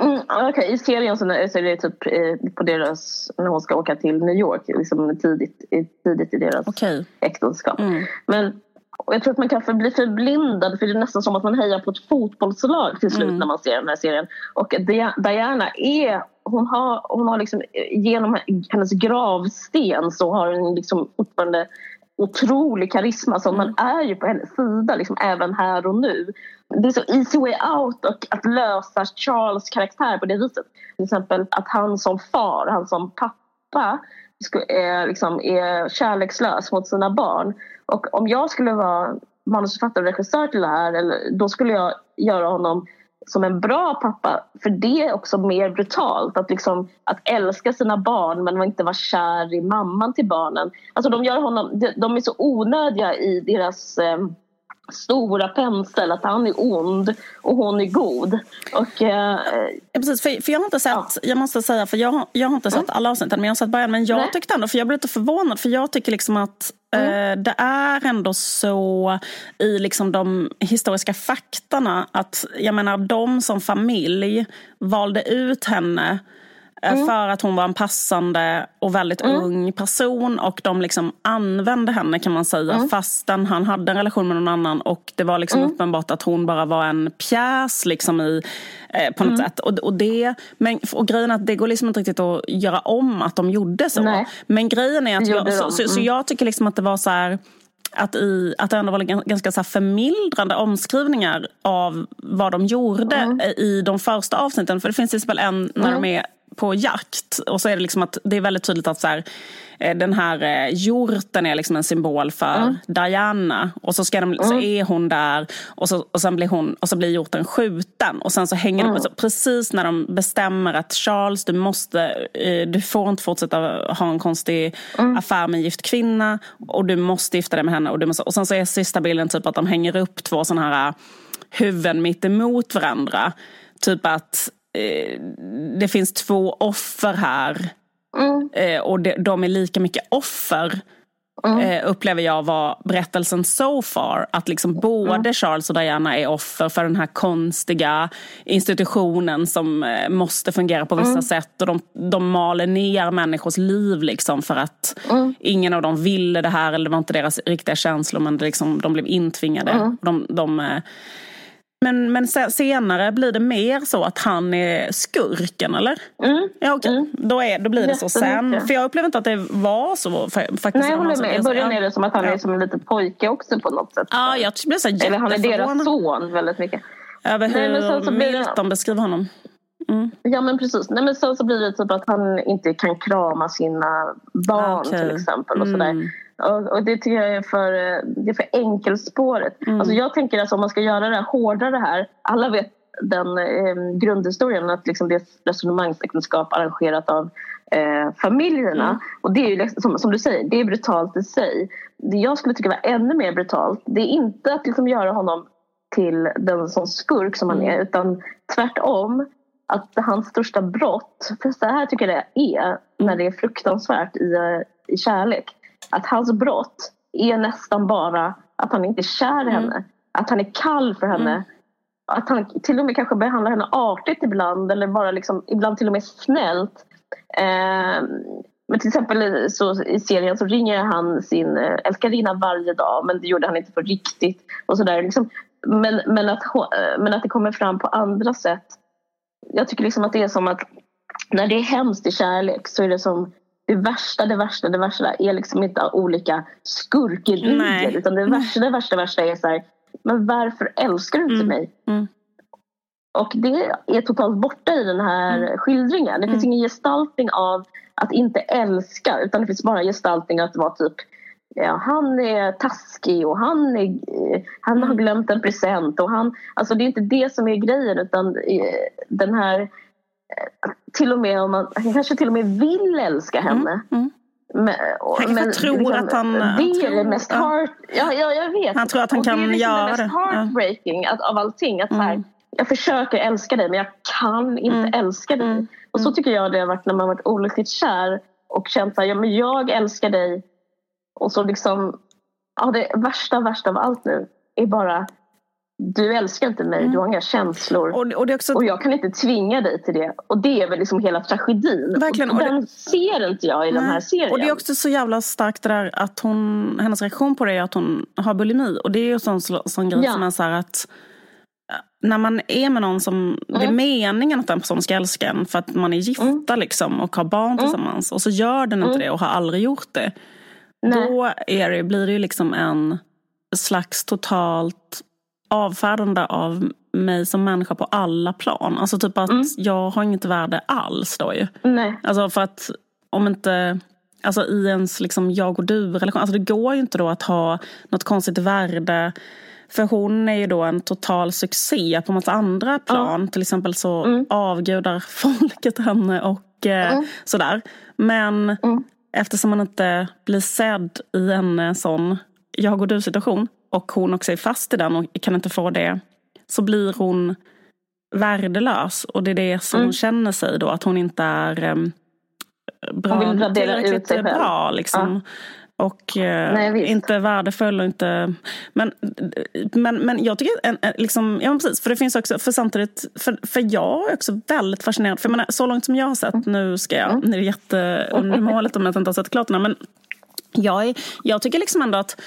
Mm, okay. I serien så är det typ eh, på deras, när hon ska åka till New York, liksom tidigt, tidigt i deras okay. äktenskap. Mm. Men jag tror att man kan bli förblindad för det är nästan som att man hejar på ett fotbollslag till slut mm. när man ser den här serien. Och Diana är, hon har, hon har liksom, genom hennes gravsten så har hon liksom fortfarande otrolig karisma så man mm. är ju på hennes sida liksom, även här och nu. Det är så easy way out och att lösa Charles karaktär på det viset. Till exempel att han som far, han som pappa är, liksom, är kärlekslös mot sina barn. Och om jag skulle vara manusförfattare och regissör till det här eller, då skulle jag göra honom som en bra pappa. För det är också mer brutalt. Att, liksom, att älska sina barn men inte vara kär i mamman till barnen. Alltså de, gör honom, de, är så onödiga i deras eh, stora pensel. Att han är ond och hon är god. Och, eh, ja, precis, för, för jag har inte sett, ja. jag måste säga, för jag, jag har inte sett mm. alla avsnitt men jag har sett början. Men jag Nej. tyckte ändå, för jag blev lite förvånad för jag tycker liksom att Mm. Det är ändå så i liksom de historiska faktorna att jag menar de som familj valde ut henne mm. För att hon var en passande och väldigt mm. ung person och de liksom använde henne kan man säga mm. fastän han hade en relation med någon annan och det var liksom mm. uppenbart att hon bara var en pjäs liksom i, eh, på något mm. sätt. Och, och, det, men, och grejen är att det går liksom inte riktigt att göra om att de gjorde så. Nej. Men grejen är att jag, så, så, så, mm. jag tycker liksom att det var så här att, i, att det ändå var ganska så förmildrande omskrivningar av vad de gjorde mm. i de första avsnitten. För det finns till exempel en när mm. de är på jakt. Och så är det liksom att det är väldigt tydligt att så här, eh, den här eh, hjorten är liksom en symbol för mm. Diana. Och så, ska de, mm. så är hon där och så, och sen blir hon, och så blir hjorten skjuten. Och sen så hänger mm. det på, precis när de bestämmer att Charles, du måste, eh, du får inte fortsätta ha en konstig mm. affär med en gift kvinna. Och du måste gifta dig med henne. Och, du måste, och sen så är sista bilden typ att de hänger upp två sådana här huvuden mitt emot varandra. Typ att Eh, det finns två offer här. Mm. Eh, och de, de är lika mycket offer. Mm. Eh, upplever jag var berättelsen so far. Att liksom både mm. Charles och Diana är offer för den här konstiga institutionen som måste fungera på vissa mm. sätt. Och de, de maler ner människors liv liksom för att mm. ingen av dem ville det här eller det var inte deras riktiga känslor men liksom, de blev intvingade. Mm. De, de men, men senare blir det mer så att han är skurken eller? Mm. Ja, okay. Mm. då, är, då blir det så sen. För jag upplever inte att det var så. faktiskt, Nej jag håller med. I början är det som att han är som en liten pojke också på något sätt. Ja, jag blir så Eller han är deras son väldigt mycket. Över hur Nej, så, så Milton beskriver honom. Mm. Ja men precis. Nej, men så, så blir det typ att han inte kan krama sina barn okay. till exempel. och sådär. Mm. Och, och, det tycker jag är för, det är för enkelspåret. Mm. Alltså jag tänker alltså om man ska göra det här hårdare här. Alla vet den eh, grundhistorien att liksom det är resonemangsäktenskap arrangerat av eh, familjerna. Mm. Och det är ju liksom, som, som, du säger, det är brutalt i sig. Det jag skulle tycka var ännu mer brutalt det är inte att liksom göra honom till den som skurk som han mm. är utan tvärtom att hans största brott, för så här tycker jag det är när det är fruktansvärt i, i kärlek att hans brott är nästan bara att han inte är kär i mm. henne. Att han är kall för henne. Mm. Att han till och med kanske behandlar henne artigt ibland eller bara liksom, ibland till och med snällt. Eh, men till exempel så, i serien så ringer han sin eh, älskarinna varje dag men det gjorde han inte på riktigt. Och så där, liksom. men, men, att, eh, men att det kommer fram på andra sätt. Jag tycker liksom att det är som att när det är hemskt i kärlek så är det som det värsta, det värsta, det värsta är liksom inte olika skurkerier utan det värsta, det värsta, värsta är så här, men varför älskar du inte mm. mig? Mm. Och det är totalt borta i den här mm. skildringen. Det finns mm. ingen gestaltning av att inte älska utan det finns bara gestaltning att vara typ ja, han är taskig och han, är, han har mm. glömt en present. Och han, alltså det är inte det som är grejen utan den här till och med om man kanske till och med vill älska mm, henne. Mm, mm. Men, och, han kanske tror liksom, att han... Det är det mest heart... Ja, ja, jag vet. Han tror att han och kan göra det. Det är liksom det mest heartbreaking ja. av allting. Att mm. här, jag försöker älska dig men jag kan inte mm. älska dig. Mm. Och så tycker jag det har varit när man varit olyckligt kär och känt att ja, men jag älskar dig. Och så liksom, ja, det värsta, värsta av allt nu är bara du älskar inte mig, mm. du har inga känslor. Och, och, också... och, jag kan inte tvinga dig till det. Och det är väl liksom hela tragedin. Verkligen. Och den det... ser inte jag i Nej. den här serien. Och det är också så jävla starkt det där att hon, hennes reaktion på det är att hon har bulimi. Och det är ju sån, sån grej ja. som är så här att när man är med någon som, mm. det är mm. meningen att den personen ska älska en för att man är gifta mm. liksom och har barn mm. tillsammans. Och så gör den inte mm. det och har aldrig gjort det. Nej. Då är det, blir det ju liksom en slags totalt avfärdande av mig som människa på alla plan. Alltså typ att mm. jag har inget värde alls då ju. Nej. Alltså för att om inte, alltså i ens liksom jag och du relation, alltså det går ju inte då att ha något konstigt värde. För hon är ju då en total succé på massa andra plan. Mm. Till exempel så mm. avgudar folket henne och eh, mm. sådär. Men mm. eftersom man inte blir sedd i en sån jag och du situation och hon också är fast i den och kan inte få det så blir hon värdelös. Och det är det som mm. hon känner sig då, att hon inte är um, bra, hon vill tillräckligt ut sig bra. Liksom. Och eh, Nej, inte värdefull och inte... Men, men, men jag tycker, en, liksom, ja precis, för det finns också, för samtidigt, för, för jag är också väldigt fascinerad, för jag menar, så långt som jag har sett, nu ska jag, mm. nu är det jätteundermåligt om jag inte har sett klart den men jag, är, jag tycker liksom ändå att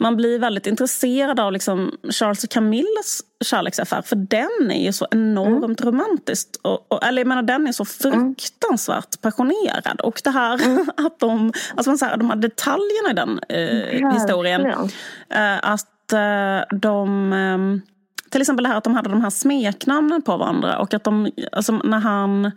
man blir väldigt intresserad av liksom Charles och Camillas kärleksaffär. För den är ju så enormt mm. romantisk. Och, och, eller jag menar, den är så fruktansvärt passionerad. Och det här mm. att de, alltså man säger, de här detaljerna i den eh, historien. Eh, att eh, de... Eh, till exempel det här att de hade de här smeknamnen på varandra. Och att de, alltså när han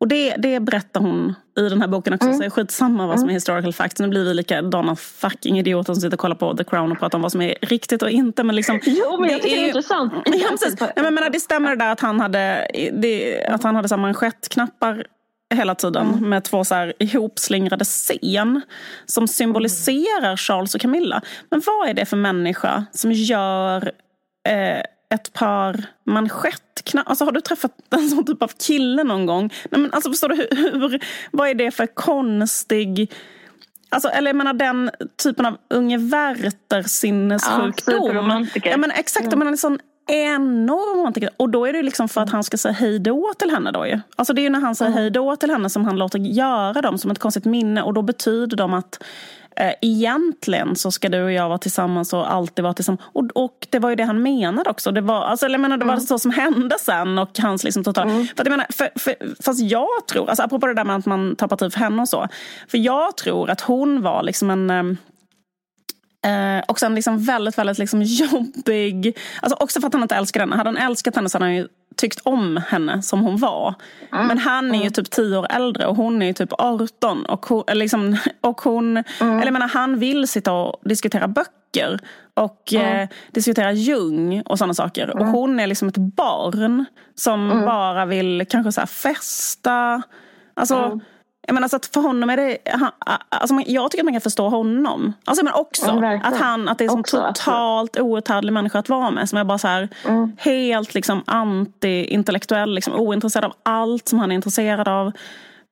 och det, det berättar hon i den här boken också. Mm. Så skitsamma vad som är mm. historical facts. Nu blir vi likadana fucking idioter som sitter och kollar på The Crown och pratar om vad som är riktigt och inte. Men liksom, jo, men jag tycker det är, intressant. Ja, precis. Ja, men, menar, det stämmer det där att han hade, det, att han hade manschettknappar hela tiden mm. med två så här ihopslingrade scen som symboliserar Charles och Camilla. Men vad är det för människa som gör eh, ett par manschettknappar. Alltså har du träffat en sån typ av kille någon gång? Nej, men alltså förstår du, hur, vad är det för konstig... Alltså, eller jag menar den typen av Unge Werther-sinnessjukdom. Ja, ja, men exakt, mm. men en sån enorm romantiker. Och då är det liksom för att han ska säga hej då till henne. Då ju. Alltså det är ju när han säger mm. hej då till henne som han låter göra dem som ett konstigt minne. Och då betyder de att eh, egentligen så ska du och jag vara tillsammans och alltid vara tillsammans. Och, och det var ju det han menade också. Det var, alltså, jag menar, det var mm. så som hände sen och hans liksom total... Mm. För jag menar, för, för, fast jag tror, alltså, apropå det där med att man tar parti för henne och så. För jag tror att hon var liksom en eh, Eh, och sen liksom väldigt, väldigt liksom jobbig. Alltså också för att han inte älskar henne. Hade han älskat henne så hade han ju tyckt om henne som hon var. Mm. Men han är ju typ tio år äldre och hon är ju typ 18. Och hon, liksom, och hon mm. eller menar, han vill sitta och diskutera böcker. Och mm. eh, diskutera Jung och sådana saker. Och hon är liksom ett barn som mm. bara vill kanske så festa. Alltså. Jag menar, så att för honom är det... Han, alltså jag tycker att man kan förstå honom. Alltså, men också mm, att, han, att det är en totalt outhärdlig människa att vara med. Som är bara så här, mm. helt liksom, anti-intellektuell, liksom, ointresserad av allt som han är intresserad av.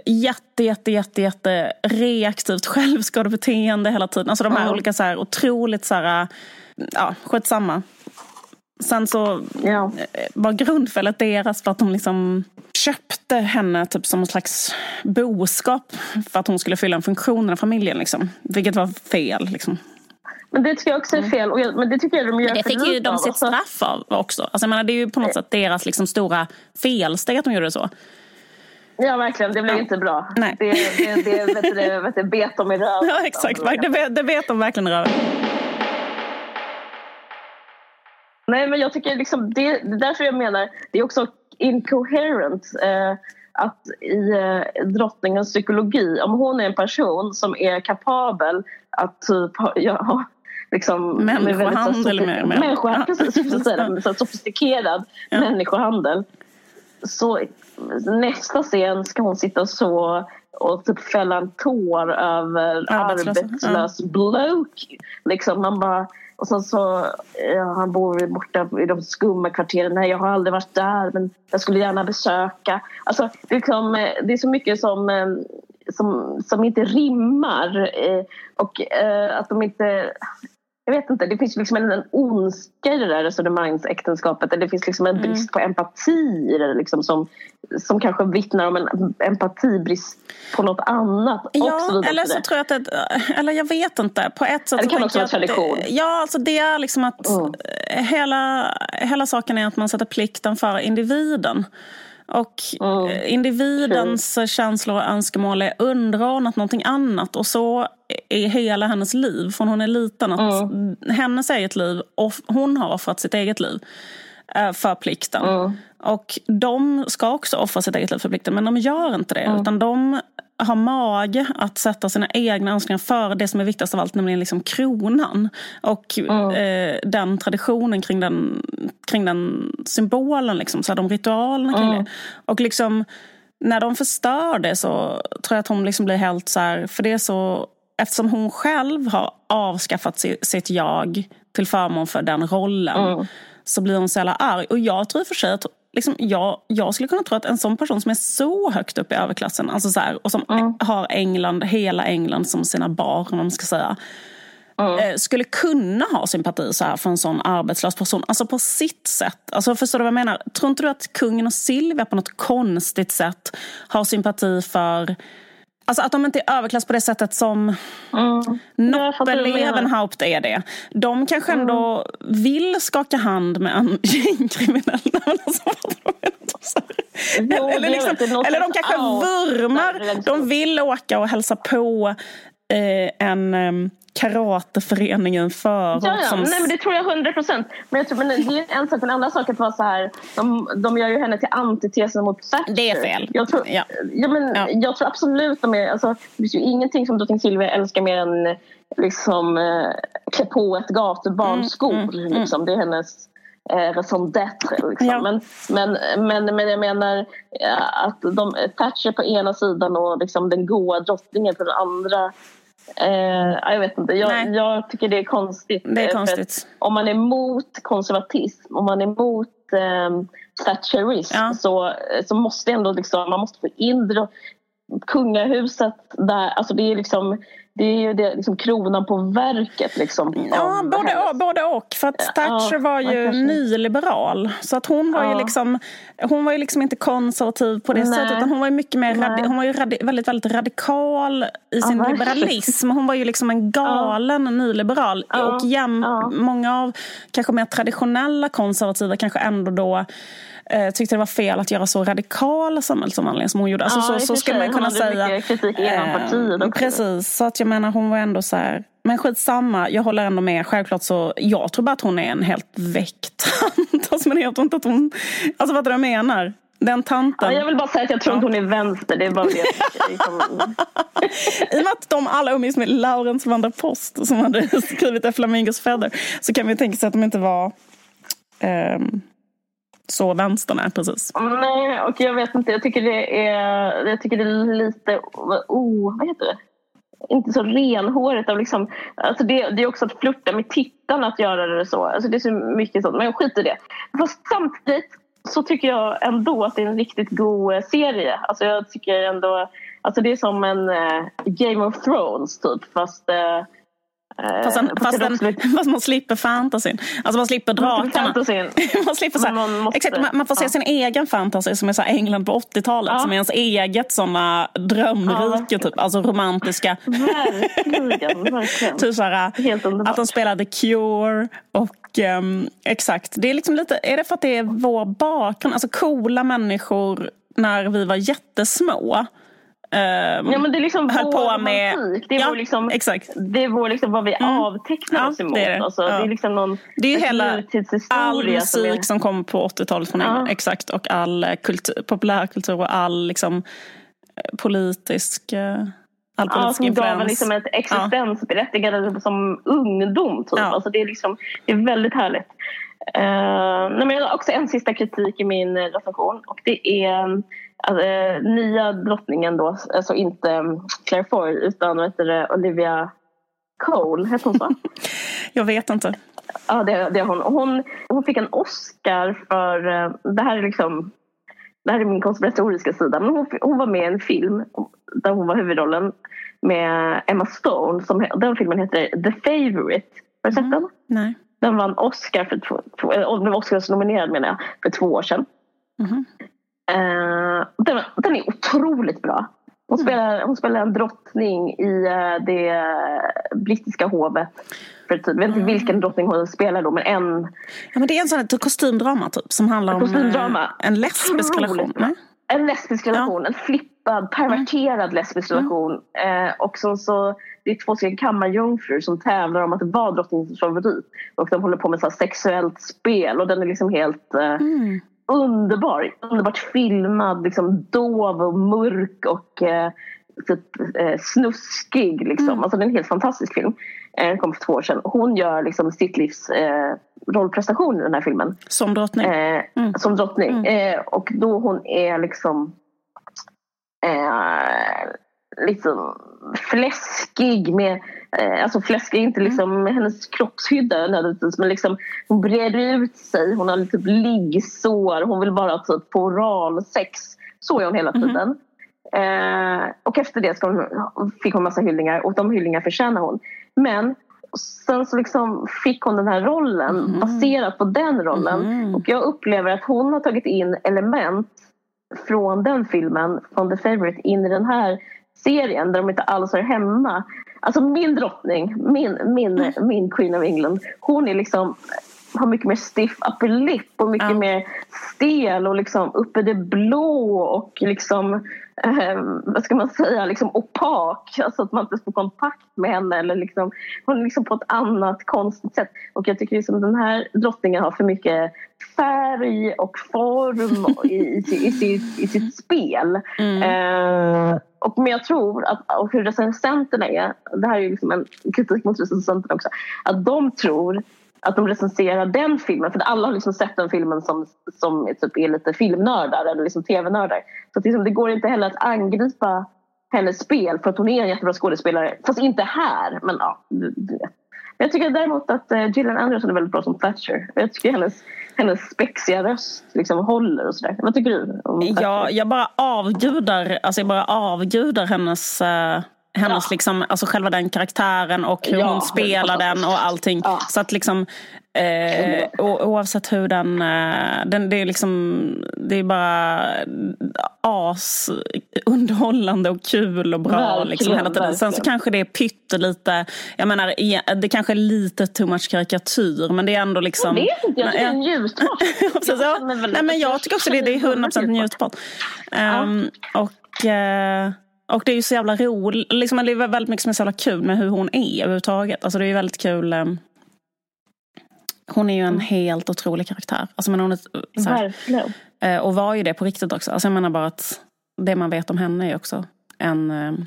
Jätte, jätte, jätte, jätte reaktivt självskadebeteende hela tiden. Alltså de här mm. olika så här, otroligt så här, ja, skitsamma. Sen så ja. var grundfelet deras för att de liksom köpte henne typ som en slags boskap för att hon skulle fylla en funktion i familjen. Liksom. Vilket var fel. Liksom. Men det tycker jag också är mm. fel. Och jag, men det tycker jag de gör men det fick ju de sitt straff av också. Alltså, jag menar, det är ju på något sätt deras liksom, stora felsteg att de gjorde så. Ja, verkligen. Det blev ja. inte bra. Nej. Det, det, det, vet du, vet du, bet dem i röven. Ja, exakt. Det, det bet de verkligen i röven. Nej, men jag tycker liksom det, är därför jag menar, det är också incoherent eh, att i eh, drottningens psykologi, om hon är en person som är kapabel att typ ja, liksom, människohandel med, med. Människohandel, precis, så sofistikerad ja. människohandel. Så nästa scen ska hon sitta så och typ fälla en tår över arbetslös, arbetslös ja. bloke. Liksom, man bara och sen så, ja, han bor borta i de skumma kvarteren. Nej, jag har aldrig varit där, men jag skulle gärna besöka. Alltså, det, är, liksom, eh, det är så mycket som, eh, som, som inte rimmar. Och att de inte jag vet inte, det finns liksom en, en ondska i det där resonemangsäktenskapet. Det finns liksom en mm. brist på empati liksom som, som kanske vittnar om en empatibrist på något annat. Ja, eller så tror jag att det, eller jag vet inte. På ett sätt det kan också vara tradition. Ja, alltså det är liksom att mm. hela, hela saken är att man sätter plikten för individen. Och mm. individens mm. känslor och önskemål är underordnat någonting annat. Och så är hela hennes liv från hon är liten. Att mm. Hennes eget liv, och hon har offrat sitt eget liv eh, för plikten. Mm. Och de ska också offra sitt eget liv för plikten men de gör inte det. Mm. Utan de har mage att sätta sina egna önskningar före det som är viktigast av allt, nämligen liksom kronan. Och mm. eh, den traditionen kring den, kring den symbolen, liksom, så här, de ritualerna kring mm. det. Och liksom, när de förstör det så tror jag att hon liksom blir helt så här, för det är så Eftersom hon själv har avskaffat sitt jag till förmån för den rollen mm. så blir hon så jävla arg. Och jag tror för sig att liksom, jag, jag skulle kunna tro att en sån person som är så högt upp i överklassen alltså så här, och som Mm. har England, hela England som sina barn, om man ska säga Mm. skulle kunna ha sympati så här för en sån arbetslös person. Alltså på sitt sätt. Alltså förstår du vad jag menar? Tror inte du att kungen och Silvia på något konstigt sätt har sympati för Alltså att de inte är överklass på det sättet som Mm. Noppe-Levenhaupt är det. De kanske ändå vill skaka hand med en gängkriminell. Alltså? Jo, eller, liksom, eller de kanske vurmar. De vill åka och hälsa på eh, en eh, karateförening i en förort. Ja, ja. som- Nej, men det tror jag hundra procent. Men, jag tror, men det är en sak. En annan sak att vara så här. De, de gör ju henne till antitesen mot Thatcher. Det är fel. Jag tror, Ja. ja. men, Ja. jag tror absolut de är... Alltså, det finns ju ingenting som drottning Silvia älskar mer än liksom, eh, klä på ett gatubarnskor. Mm, mm, mm. liksom. Det är hennes raison d'être. Liksom. Ja. Men, men, men, men jag menar eh, att de, Thatcher på ena sidan och liksom, den goa drottningen på den andra. Eh, ja, jag vet inte. Jag, jag tycker det är konstigt. Det är Eh, konstigt. Om man är emot konservatism, om man är emot eh, Thatcherism Ja. så, så måste ändå liksom, man måste få in kungahuset där. Alltså det är liksom det är ju det, liksom kronan på verket. Liksom, Ja, både hennes- och, både och. För att Ja, Thatcher var ja, ju kanske. nyliberal. Så att hon var ju Ja. liksom Hon var ju liksom inte konservativ på det Nej. sättet. Utan hon var ju mycket mer radi- hon var ju radi- väldigt, väldigt radikal i sin verkligen. liberalism. Hon var ju liksom en galen nyliberal. Ja, Och jäm, ja. många av kanske mer traditionella konservativa kanske ändå då eh, tyckte det var fel att göra så radikal samhällsomvandling som hon gjorde. Alltså, Ja, så, så skulle man kunna säga. mycket kritik inom partiet också. Precis, så att jag menar hon var ändå så här. Men skitsamma, jag håller ändå med. Självklart så, jag tror bara att hon är en helt väck tant. Alltså, men jag tror inte att hon, alltså vad jag menar? Den tanten. Ja, jag vill bara säga att jag tror inte hon är vänster. Det är bara det I och med att de alla umgicks med Laurens van der Post som hade skrivit A Flamingos Feather så kan vi tänka sig att de inte var ehm, så vänstern är precis. Nej, och jag vet inte. Jag tycker det är, jag tycker det är lite... Oh, vad heter det? Inte så renhårigt. Av liksom, alltså det, det är också att flirta med tittarna att göra det så. Alltså det är så mycket sånt. Men skit i det. Fast samtidigt så tycker jag ändå att det är en riktigt god eh, serie. Alltså jag tycker ändå... Alltså det är som en eh, Game of Thrones typ. Fast... Eh, Fast, en, eh, fast, en, också lite- fast man slipper fantasin. Alltså man slipper drakarna. man slipper så här, man måste- exakt, man, man får se ja. sin egen fantasy som är så England på 80-talet. Ja. Som är ens eget såna drömrike. Typ. Alltså romantiska. Verkligen, verkligen. typ så här, underbart. att de spelar The Cure. Och ehm, exakt. Det är liksom lite, är det för att det är vår bakgrund? Alltså coola människor när vi var jättesmå. Ehm, Ja, men det är liksom höll på med- romantik. Det är, Ja, vår liksom, exakt. det är vår liksom vad vi avtecknar Ja, oss emot. det är det. Alltså, Ja. det är liksom någon Det är hela all som musik är- som kom på 80-talet från England. Ja. Exakt. Och all eh, kultur, populärkultur och all liksom, eh, politisk, eh, all Ja, politisk som gav en influens. liksom ett existensberättigande som ungdom. Typ. Ja. Alltså, det, är liksom, det är väldigt härligt. Uh, nej, men jag har också en sista kritik i min recension. Och det är uh, nya drottningen då. Alltså inte um, Claire Foy utan vad heter det, Olivia Cole. Heter hon så? Jag vet inte. Ja, det, det är hon. Och hon. Hon fick en Oscar för... eh, Det här är liksom... Det här är min konspiratoriska sida. Men hon, hon var med i en film där hon var huvudrollen med Emma Stone. Som, den filmen heter The Favourite. Har du sett den? Nej. Den vann Oscar för två, två, eh, den var Oscars-nominerad menar jag, för två år sedan. Mhm. Eh, den, den är otroligt bra. Hon spelar, hon spelar en drottning i eh, det brittiska hovet. För typ, jag vet inte vilken drottning hon spelar då, men en Ja, men det är en sån här kostymdrama typ, som handlar om eh, en lesbisk Otroligt relation. bra. En lesbisk relation, en flippad, perverterad lesbisk relation. Eh, och så, så, det är två stycken kammarjungfrur som tävlar om att vara drottningens favorit. Och de håller på med så sexuellt spel och den är liksom helt eh, Mm. Underbar. Underbart filmad, liksom dov och mörk och eh, typ, eh, snuskig. Liksom. Mm. Alltså, det är en helt fantastisk film. Eh, Den kom för två år sedan. Hon gör liksom sitt livs eh, rollprestation i den här filmen Som drottning. eh, Mm. som drottning. Eh, och då hon är liksom eh, liksom fläskig med eh, Alltså fläskig inte liksom med hennes kroppshydda nödvändigtvis men liksom hon breder ut sig, hon har typ liggsår, hon vill bara typ få oralsex. Så är hon hela tiden. Mm. Eh, och efter det ska hon, fick hon massa hyllningar och de hyllningar förtjänar hon. Men sen så liksom fick hon den här rollen mm. baserat på den rollen. Mm. Och jag upplever att hon har tagit in element från den filmen, från The Favourite, in i den här serien där de inte alls är hemma. Alltså min drottning, min, min, mm. min Queen of England, hon är liksom har mycket mer stiff upper lip och mycket ja. mer stel och liksom uppe det blå och liksom eh, vad ska man säga, liksom opak. Alltså att man inte får kontakt med henne eller liksom, hon är liksom på ett annat konstigt sätt. Och jag tycker liksom den här drottningen har för mycket färg och form i, i, i, sitt, i sitt spel. Mm. Eh, och, men jag tror att och hur recensenterna är, det här är ju liksom en kritik mot recensenterna också, att de tror att de recenserar den filmen, för alla har liksom sett den filmen som, som typ är lite filmnördar eller liksom tv-nördar. Så att liksom, det går inte heller att angripa hennes spel för att hon är en jättebra skådespelare. Fast inte här, men ja, du, du vet. Jag tycker däremot att uh, Gillian Anderson är väldigt bra som Thatcher. Jag tycker hennes, hennes spexiga röst liksom håller och sådär. Vad tycker du? Om ja, jag bara avgudar, alltså jag bara avgudar hennes uh hennes ja. liksom, alltså själva den karaktären och hur ja, hon spelar den och allting. Ja. Så att liksom eh, oavsett hur den, eh, den, det är liksom, det är bara as underhållande och kul och bra verkligen, liksom hela tiden. Sen så kanske det är pyttelite, jag menar det kanske är lite too much karikatyr men det är ändå liksom. Jag vet inte, jag tycker det är njutbart. Nej men jag tycker också det, det är 100% njutbart. Um, och uh, och det är ju så jävla roligt. Liksom, det är väldigt mycket som är så jävla kul med hur hon är överhuvudtaget. Alltså det är ju väldigt kul. Um, hon är ju en mm. helt otrolig karaktär. Alltså, men hon är, så här, uh, och var ju det på riktigt också. Alltså, jag menar bara att det man vet om henne är också en, um,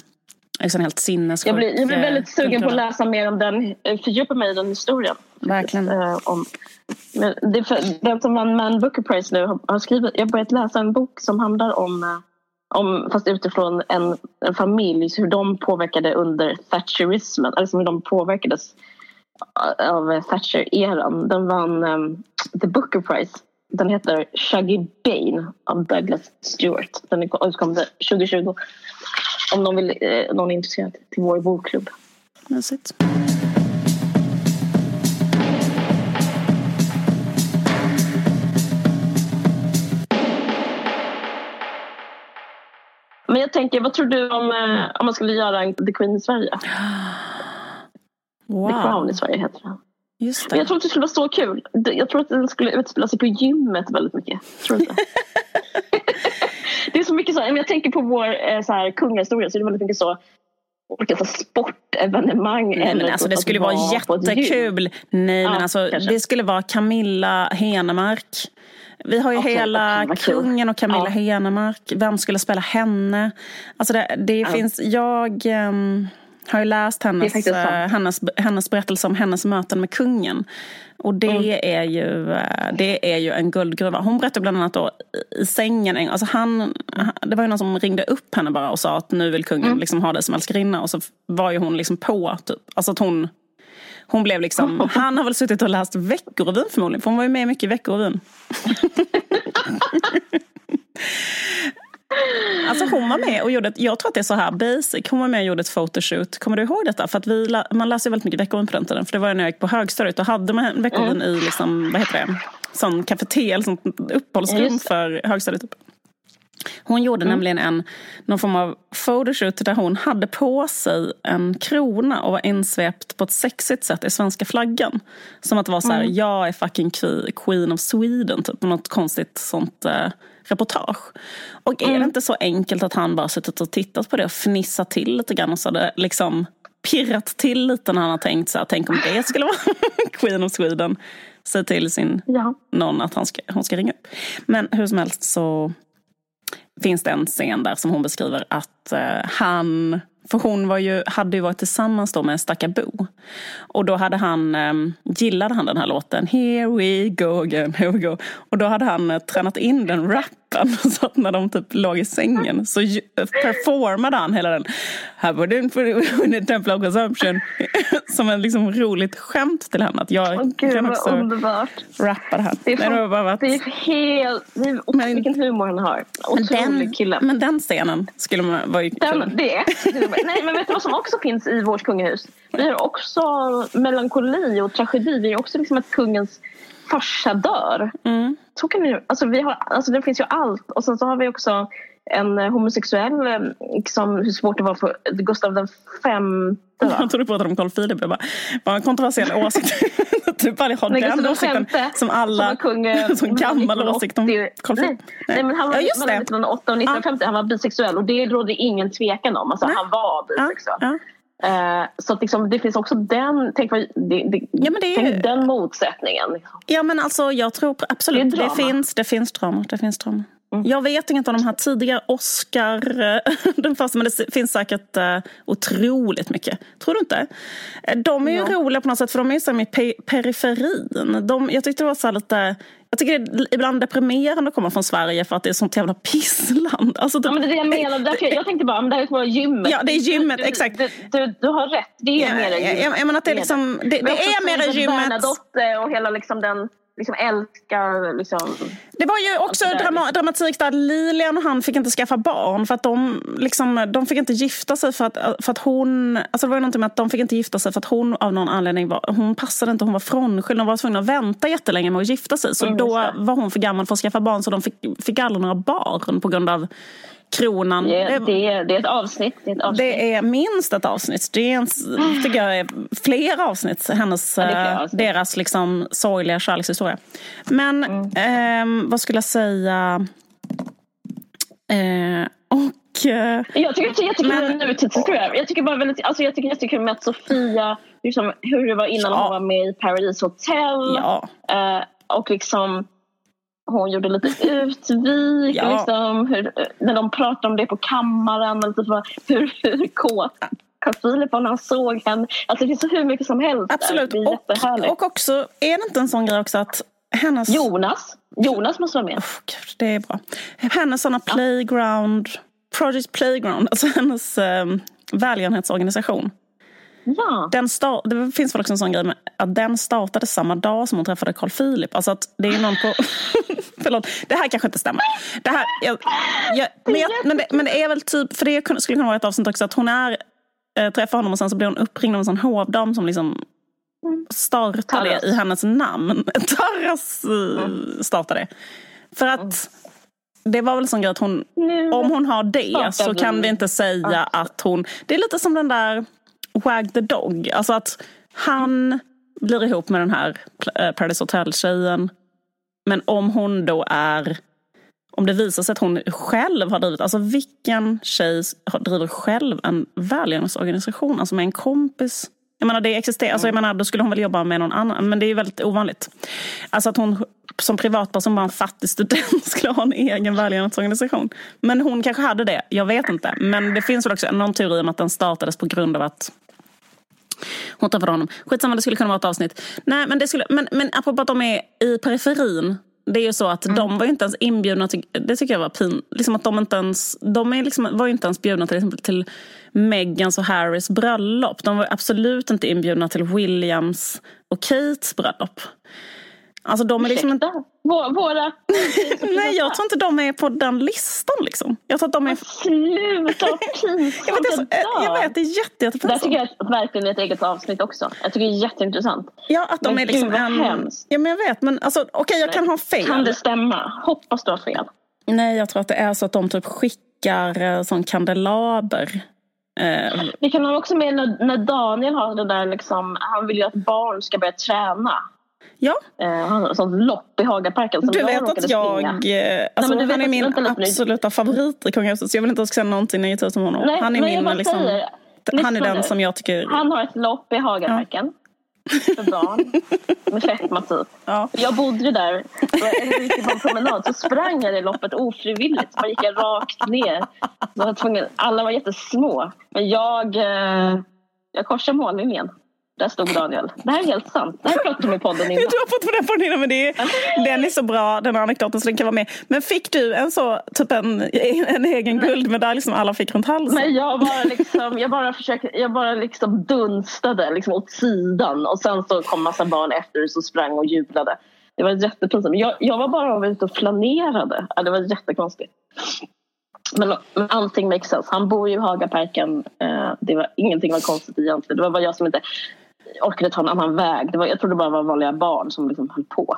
en helt sinnessjuk jag blir, jag blir väldigt sugen på att läsa mer om den, fördjupa mig i den historien. Verkligen. Uh, om, men det för, den som vann Man Booker Prize nu har skrivit, jag har börjat läsa en bok som handlar om om, fast utifrån en, en familj, hur de påverkade under thatcherismen, alltså hur de påverkades eh, av Thatcher-eran. Den vann um, The Booker Prize. Den heter Shaggy Bane av Douglas Stewart. Den utkom 2020. Om någon, vill, eh, någon är intresserad till vår bokklubb. Mysigt. Men jag tänker, vad tror du om, eh, om man skulle göra en The Queen i Sverige? Wow. The Crown i Sverige heter den. Just det. Jag tror att det skulle vara så kul. Jag tror att den skulle utspela sig på gymmet väldigt mycket. Tror inte. det är så mycket så. Jag tänker på vår eh, så här, kungahistoria så är det väldigt mycket så olika så sportevenemang. Nej, men alltså, det skulle vara jättekul. Nej, ja, men alltså, det skulle vara Camilla Henemark vi har ju okay, hela okay, kungen och Camilla ja. Henemark. Vem skulle spela henne? Alltså det, det ja. finns, jag um, har ju läst hennes, uh, hennes, hennes berättelse om hennes möten med kungen. Och det, mm. är ju, eh, det är ju en guldgruva. Hon berättade bland annat då i sängen, alltså han, det var ju någon som ringde upp henne bara och sa att nu vill kungen mm. liksom ha dig som älskarinna. Och så var ju hon liksom på, typ. Alltså att hon hon blev liksom, han har väl suttit och läst Veckorevyn förmodligen, för hon var ju med mycket i Veckorevyn. Alltså hon var med och gjorde, ett, jag tror att det är så här basic, hon var med och gjorde ett photoshoot. Kommer du ihåg detta? För att vi, man läser väldigt mycket Veckorevyn på den tiden. För det var när jag gick på högstadiet. Då hade man Veckorevyn mm. i, liksom, vad heter det, sån kafeté, eller sånt uppehållsrum för högstadiet. Hon gjorde mm. nämligen en, någon form av photoshoot där hon hade på sig en krona och var insvept på ett sexigt sätt i svenska flaggan. Som att det var så här, mm. jag är fucking queen of Sweden, typ. Något konstigt sånt eh, reportage. Och mm. är det inte så enkelt att han bara suttit och tittat på det och fnissat till lite grann och så hade liksom pirrat till lite när han har tänkt så här, tänk om det skulle vara queen of Sweden. Säg till sin ja. någon att han ska, hon ska ringa upp. Men hur som helst så finns det en scen där som hon beskriver att eh, han för hon var ju, hade ju varit tillsammans då med en Bo. Och då hade han, eh, gillade han den här låten, Here we go again, here we go. Och då hade han eh, tränat in den, rap, rappen. Så att när de typ låg i sängen så performade han hela den. Här var den för temple of consumption. Som en liksom roligt skämt till henne. Att jag Åh gud kan också underbart. rappa det här. Det är, Nej, det var bara att- det är helt... Det är, Men- vilken humor han har. men, Otrolig den, kille. men den scenen skulle man, var ju Den, det är Nej men vet du vad som också finns i vårt kungahus? Vi har också melankoli och tragedi. Vi har också liksom att kungens farsa dör. Mm. Så kan vi, alltså vi har, alltså det finns ju allt. Och sen så har vi också en eh, homosexuell, liksom, hur svårt det var för Gustav den femte. va? Jag tror du pratade om Carl Philip. Jag bara, vad en kontroversiell åsikt. du bara har Nej, den åsikten som alla... var kung, eh, som gammal åsikt om 1980 Carl Philip. Nej. Nej men han var ja, just mellan det. 1908 och 1950. Han var bisexuell och det rådde ingen tvekan om. Alltså, Nej. han var bisexuell. ja. Eh, så att liksom, det finns också den, tänk vad, det, det, Ja, men det tänk ju- den motsättningen. liksom. ja men alltså jag tror absolut. Det Det, finns, det finns drama. Det finns drama. Mm. Jag vet inget om de här tidiga Oscar, eh, den första, men det finns säkert uh, otroligt mycket. Tror du inte? Eh, De är ju Ja. roliga på något sätt för de är ju med pe- periferin. De, jag tyckte det var så lite, jag tycker det är ibland deprimerande att komma från Sverige för att det är sånt jävla pissland. Alltså, Ja, men det är det jag menar. Därför jag, jag tänkte bara, men det här är bara gymmet. Ja, det är gymmet, du, exakt. Du, du, du har rätt, det är Ja, mera gymmet. jag- jag menar att det är liksom- det- det är mera gymmet. Bernadotte och hela liksom den liksom älskar liksom. Det var ju också drama, dramatik där Lilian och han fick inte skaffa barn för att de, liksom, de fick inte gifta sig för att, för att hon... Alltså det var ju någonting med att de fick inte gifta sig för att hon av någon anledning var... Hon passade inte, hon var frånskild. De var tvungna att vänta jättelänge med att gifta sig. Så Mm, då var hon för gammal för att skaffa barn så de fick, fick aldrig några barn på grund av kronan. Det, Det- det, är- det är ett avsnitt. Det är ett avsnitt. det är minst ett avsnitt. Det är en, tycker jag är flera avsnitt. Hennes, Ja, flera eh, avsnitt. deras liksom sorgliga kärlekshistoria. Men Mm. ehm, vad skulle jag säga? Eh, och... Eh, Jag tycker det är jättekul Men- med nutidshistoria. Jag tycker bara väldigt, alltså jag tycker jättekul med att Sofia, liksom, hur det var innan Ja. hon var med i Paradise Hotel. ja, Eh, och liksom hon gjorde lite utvik. Ja. Liksom, hur, när de pratade om det på kammaren. Vad- hur, hur kåt Carl Philip var när han såg henne. Alltså, det finns så hur mycket som helst. där. absolut. Det är jättehärligt. Och, och också, är det inte en sån grej också att hennes... Jonas. Jonas måste vara med. Oh, Gud, det är bra. Hennes såna playground, Project Playground, alltså hennes eh, välgörenhetsorganisation. Ja. Den start, det finns väl också en sån grej med att den startade samma dag som hon träffade Carl Philip. Alltså att det är någon på... Förlåt, det här kanske inte stämmer. Det här, jag, jag, men, jag, men, det, men det är väl typ, för det skulle kunna vara ett avsnitt också, att hon är, äh, träffar honom och sen så blir hon uppringd av en sån hovdam som liksom startar det i hennes namn. Taras uh, startar det. För att det var väl sån grej att hon, Nu. om hon har det så kan vi inte säga att hon... Det är lite som den där Wag the Dog. Alltså att han blir ihop med den här eh, Paradise Hotel-tjejen. Men om hon då är... Om det visar sig att hon själv har drivit... Alltså vilken tjej driver själv en välgörenhetsorganisation? Alltså med en kompis? Jag menar det existerar, alltså jag menar då skulle hon väl jobba med någon annan. Men det är ju väldigt ovanligt. Alltså att hon som privatperson var en fattig student skulle ha en egen välgörenhetsorganisation. Men hon kanske hade det, jag vet inte. Men det finns väl också någon teori om att den startades på grund av att hon träffade honom. Skitsamma, det skulle kunna vara ett avsnitt. Nej, men, det skulle, men, men apropå att de är i periferin. Det är ju så att de var inte ens inbjudna till, det tycker jag var pin, liksom att de inte ens, de är liksom, var inte ens bjudna till, exempel till Megans och Harrys bröllop. De var absolut inte inbjudna till Williams och Kates bröllop. Alltså de är liksom inte, Våra... nej jag tror inte de är på den listan liksom. Jag tror att de är, Sluta pinsamt. jag vet, det är dör. jag vet det är jätte, Det jättepinsamt. tycker jag är verkligen ett eget avsnitt också. Jag tycker det är jätteintressant. Ja, att de Men är liksom gud, en... hemskt. Ja, men jag vet. Men alltså, okej, jag kan ha fel. Kan det stämma? Hoppas du har fel. Nej, jag tror att det är så att de typ skickar eh, sån kandelaber. Eh, Det kan man också med när, när Daniel har det där liksom, han vill ju att barn ska börja träna. Ja, Eh, han har ett sånt lopp i Hagaparken som du vet att jag... springa. eh, Alltså, vet han är min vänta lite nu. absoluta favorit i kungahuset. Så jag vill inte säga någonting negativt om honom. Nej, han är min bara liksom... säger, Han är den nu. som jag tycker... Han har ett lopp i Hagaparken. För barn. med fetma typ. Ja. Jag bodde ju där. Och Jag gick på en promenad så sprang jag det loppet ofrivilligt. Så gick jag rakt ner. Så var tvungen, alla var jättesmå. Men jag, eh, jag korsade mållinjen. Där stod Daniel. Det här är helt sant. Det här pratade vi i podden innan. Du har fått på den innan men det är, den är så bra den anekdoten så den kan vara med. Men fick du en så, typ en, en egen guldmedalj som alla fick runt halsen? Nej, jag bara liksom, jag bara försökte, jag bara liksom dunstade liksom åt sidan och sen så kom massa barn efter och sprang och jublade. Det var jättepinsamt. Jag, jag var bara ute och flanerade. Ja, det var jättekonstigt. Men, men allting makes sense. Han bor ju i Hagaparken. Eh, det var, ingenting var konstigt egentligen. Det var bara jag som inte orkade ta en annan väg. Det var, jag trodde det bara var vanliga barn som liksom höll på.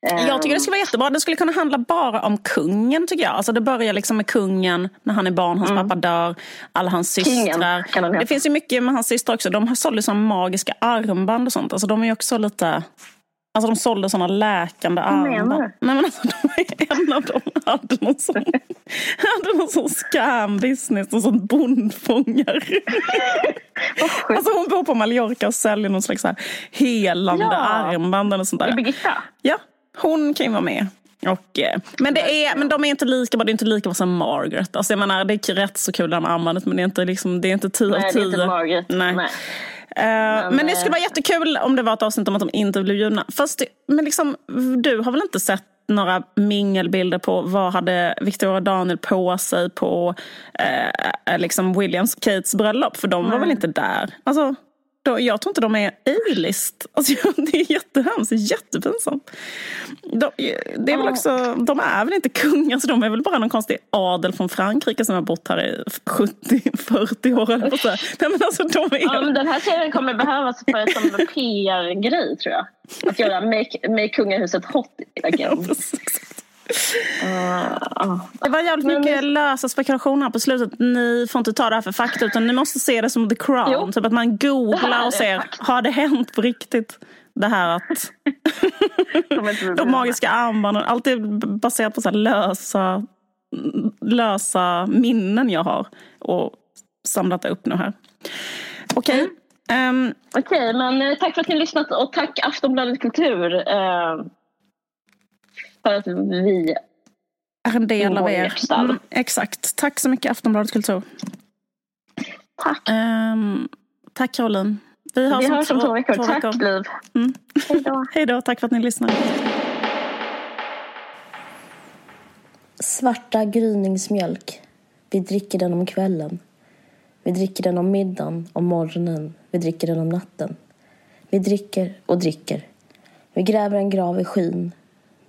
Jag tycker det skulle vara jättebra. Det skulle kunna handla bara om kungen tycker jag. Alltså det börjar liksom med kungen när han är barn, hans mm. pappa dör, alla hans systrar. Det finns ju mycket med hans systrar också. De sålde sådana magiska armband och sånt. Alltså de är också lite Alltså de sålde sådana läkande armband. Nej men alltså en av dem hade någon sån, hade någon sån scam business, någon sån bondfångare. alltså hon bor på Mallorca och säljer någon slags här helande ja. armband och sånt där. Birgitta? Ja, hon kan ju vara med. Och, eh, men, det är, men de är inte lika bra, det är inte lika bra som Margaret. Alltså jag menar, det är rätt så kul det med armbandet men det är inte, liksom, det är inte tio av tio. Nej, det är inte Margaret. Nej. Nej. Eh, men, men, det skulle vara jättekul om det var ett avsnitt om att de inte blev bjudna. Fast men liksom, du har väl inte sett några mingelbilder på vad hade Victoria och Daniel på sig på eh, liksom Williams Kates bröllop? För de var väl inte där? Alltså, då, jag tror inte de är A-list. Alltså, det är jättehemskt, jättepinsamt. De, det är väl också, de är väl inte kungar, så de är väl bara någon konstig adel från Frankrike som har bott här i 70-40 år. Eller så. Nej, men alltså, de är... ja, men den här serien kommer behövas för en PR-grej tror jag. Att göra Make, make kungahuset hot again. Ja, Uh, det var jävligt men, mycket lösa spekulationer på slutet. Ni får inte ta det här för fakta utan ni måste se det som The Crown. Jo. Typ att man googlar och ser, har det hänt på riktigt? Det här att de magiska armbanden, allt är baserat på så lösa, lösa minnen jag har och samlat upp nu här. Okej. Okay. Mm. Um, Okej, okay, men eh, tack för att ni lyssnat och tack Aftonbladet Kultur. Uh, för att vi är en del av er. Mm, exakt. Tack så mycket Aftonbladet Kultur. Tack. Um, tack Caroline. Vi, vi hörs om två veckor. Två tack veckor. Liv. Mm. Hej då. Tack för att ni lyssnar. Svarta gryningsmjölk. Vi dricker den om kvällen. Vi dricker den om middagen, om morgonen. Vi dricker den om natten. Vi dricker och dricker. Vi gräver en grav i skyn.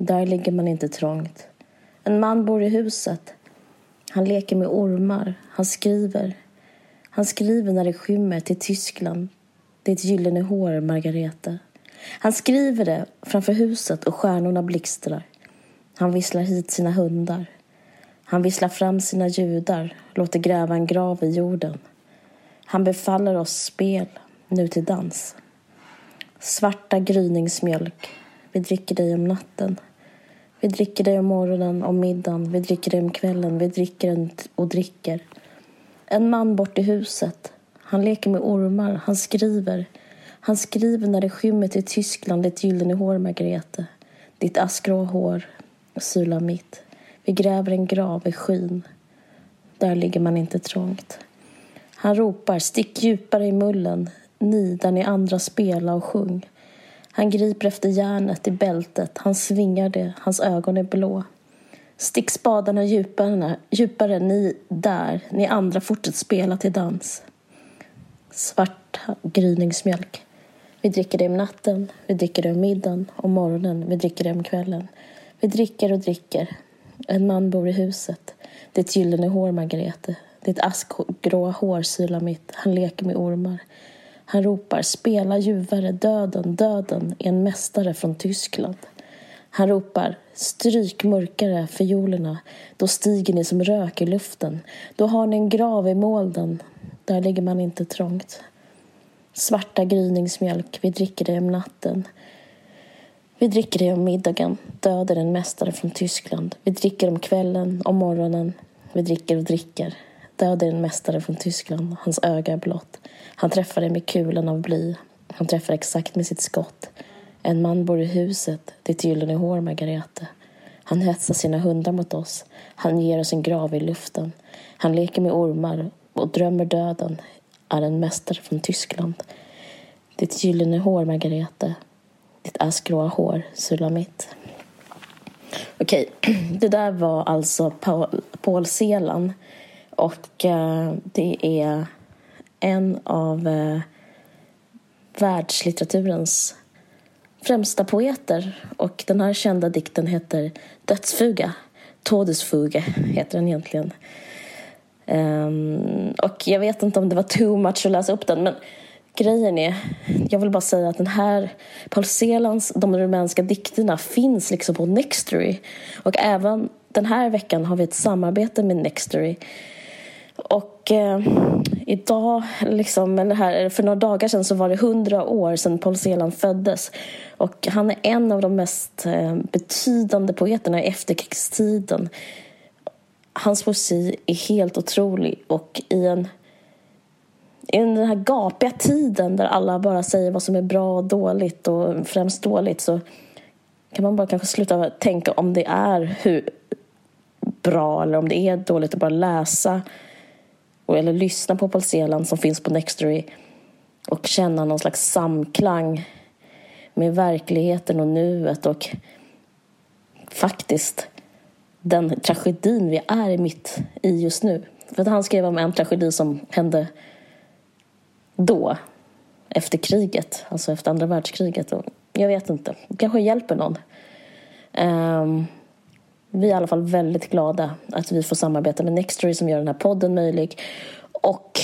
Där ligger man inte trångt. En man bor i huset. Han leker med ormar. Han skriver. Han skriver när det skymmer till Tyskland. Ditt gyllene hår, Margareta. Han skriver det framför huset och stjärnorna blixtrar. Han visslar hit sina hundar. Han visslar fram sina judar, låter gräva en grav i jorden. Han befaller oss spel, nu till dans. Svarta gryningsmjölk, vi dricker dig om natten. Vi dricker dig om morgonen, om middagen, vi dricker dig om kvällen, vi dricker och dricker. En man bort i huset. Han leker med ormar, han skriver. Han skriver när det skymmer till Tyskland, ditt gyllene hår, Margrethe. Ditt askgrå hår, Sula mitt. Vi gräver en grav i skyn. Där ligger man inte trångt. Han ropar, stick djupare i mullen, ni där ni andra spela och sjung. Han griper efter järnet i bältet, han svingar det, hans ögon är blå. Stick spadarna djupare, djupare, ni där, ni andra fortsätt spela till dans. Svart gryningsmjölk. Vi dricker det om natten, vi dricker det om middagen, om morgonen, vi dricker det om kvällen. Vi dricker och dricker. En man bor i huset. Ditt gyllene hår, Margarete. Ditt askgråa hår, sylar mitt. Han leker med ormar. Han ropar spela ljuvare, döden, döden är en mästare från Tyskland. Han ropar stryk mörkare fiolerna, då stiger ni som rök i luften. Då har ni en grav i molden, där ligger man inte trångt. Svarta gryningsmjölk, vi dricker det om natten. Vi dricker det om middagen, döden en mästare från Tyskland. Vi dricker om kvällen, om morgonen. Vi dricker och dricker. Död är en mästare från Tyskland, hans öga är blått. Han träffar dig med kulan av bly. Han träffar exakt med sitt skott. En man bor i huset, ditt gyllene hår, Margarete. Han hetsar sina hundar mot oss. Han ger oss en grav i luften. Han leker med ormar och drömmer döden. Är en mästare från Tyskland. Ditt gyllene hår, Margarete. Ditt askgråa hår, Sulamit. Okej, det där var alltså Paul, Paul Celan. Och eh, det är en av eh, världslitteraturens främsta poeter. Och den här kända dikten heter Dödsfuga. Todesfuge heter den egentligen. Um, och jag vet inte om det var too much att läsa upp den, men grejen är, jag vill bara säga att den här Paul Celans De rumänska dikterna finns liksom på Nextory. Och även den här veckan har vi ett samarbete med Nextory. Och eh, idag, liksom, eller här, för några dagar sedan så var det hundra år sedan Paul Celan föddes. Och han är en av de mest eh, betydande poeterna i efterkrigstiden. Hans poesi är helt otrolig och i en i den här gapiga tiden där alla bara säger vad som är bra och dåligt och främst dåligt så kan man bara kanske sluta tänka om det är hur bra eller om det är dåligt att bara läsa eller lyssna på Paul Celan som finns på Nextory och känna någon slags samklang med verkligheten och nuet och faktiskt den tragedin vi är mitt i just nu. För att han skrev om en tragedi som hände då, efter kriget, alltså efter andra världskriget. Och jag vet inte, det kanske hjälper någon. Um, vi är i alla fall väldigt glada att vi får samarbeta med Nextory som gör den här podden möjlig. Och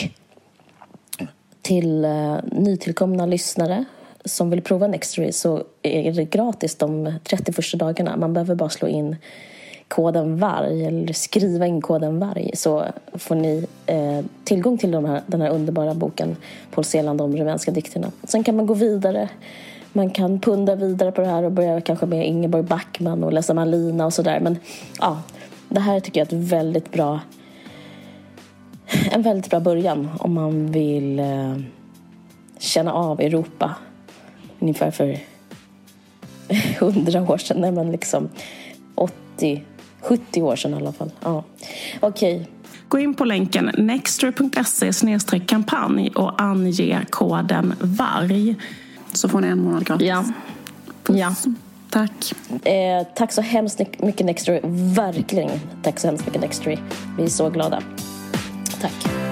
till eh, nytillkomna lyssnare som vill prova Nextory så är det gratis de 30 första dagarna. Man behöver bara slå in koden VARG eller skriva in koden VARG så får ni eh, tillgång till de här, den här underbara boken Paul Celan, de rumänska dikterna. Sen kan man gå vidare. Man kan punda vidare på det här och börja kanske med Ingeborg Backman och läsa Malina och sådär. Men ja, det här tycker jag är ett väldigt bra en väldigt bra början om man vill eh, känna av Europa ungefär för hundra år sedan. Nej, men liksom 80 70 år sedan i alla fall. Ja. Okej. Okay. Gå in på länken nextory.se kampanj och ange koden VARG. Så får ni en månad gratis. Ja. ja. Tack. Eh, tack så hemskt mycket Nextory. Verkligen tack så hemskt mycket Nextory. Vi är så glada. Tack.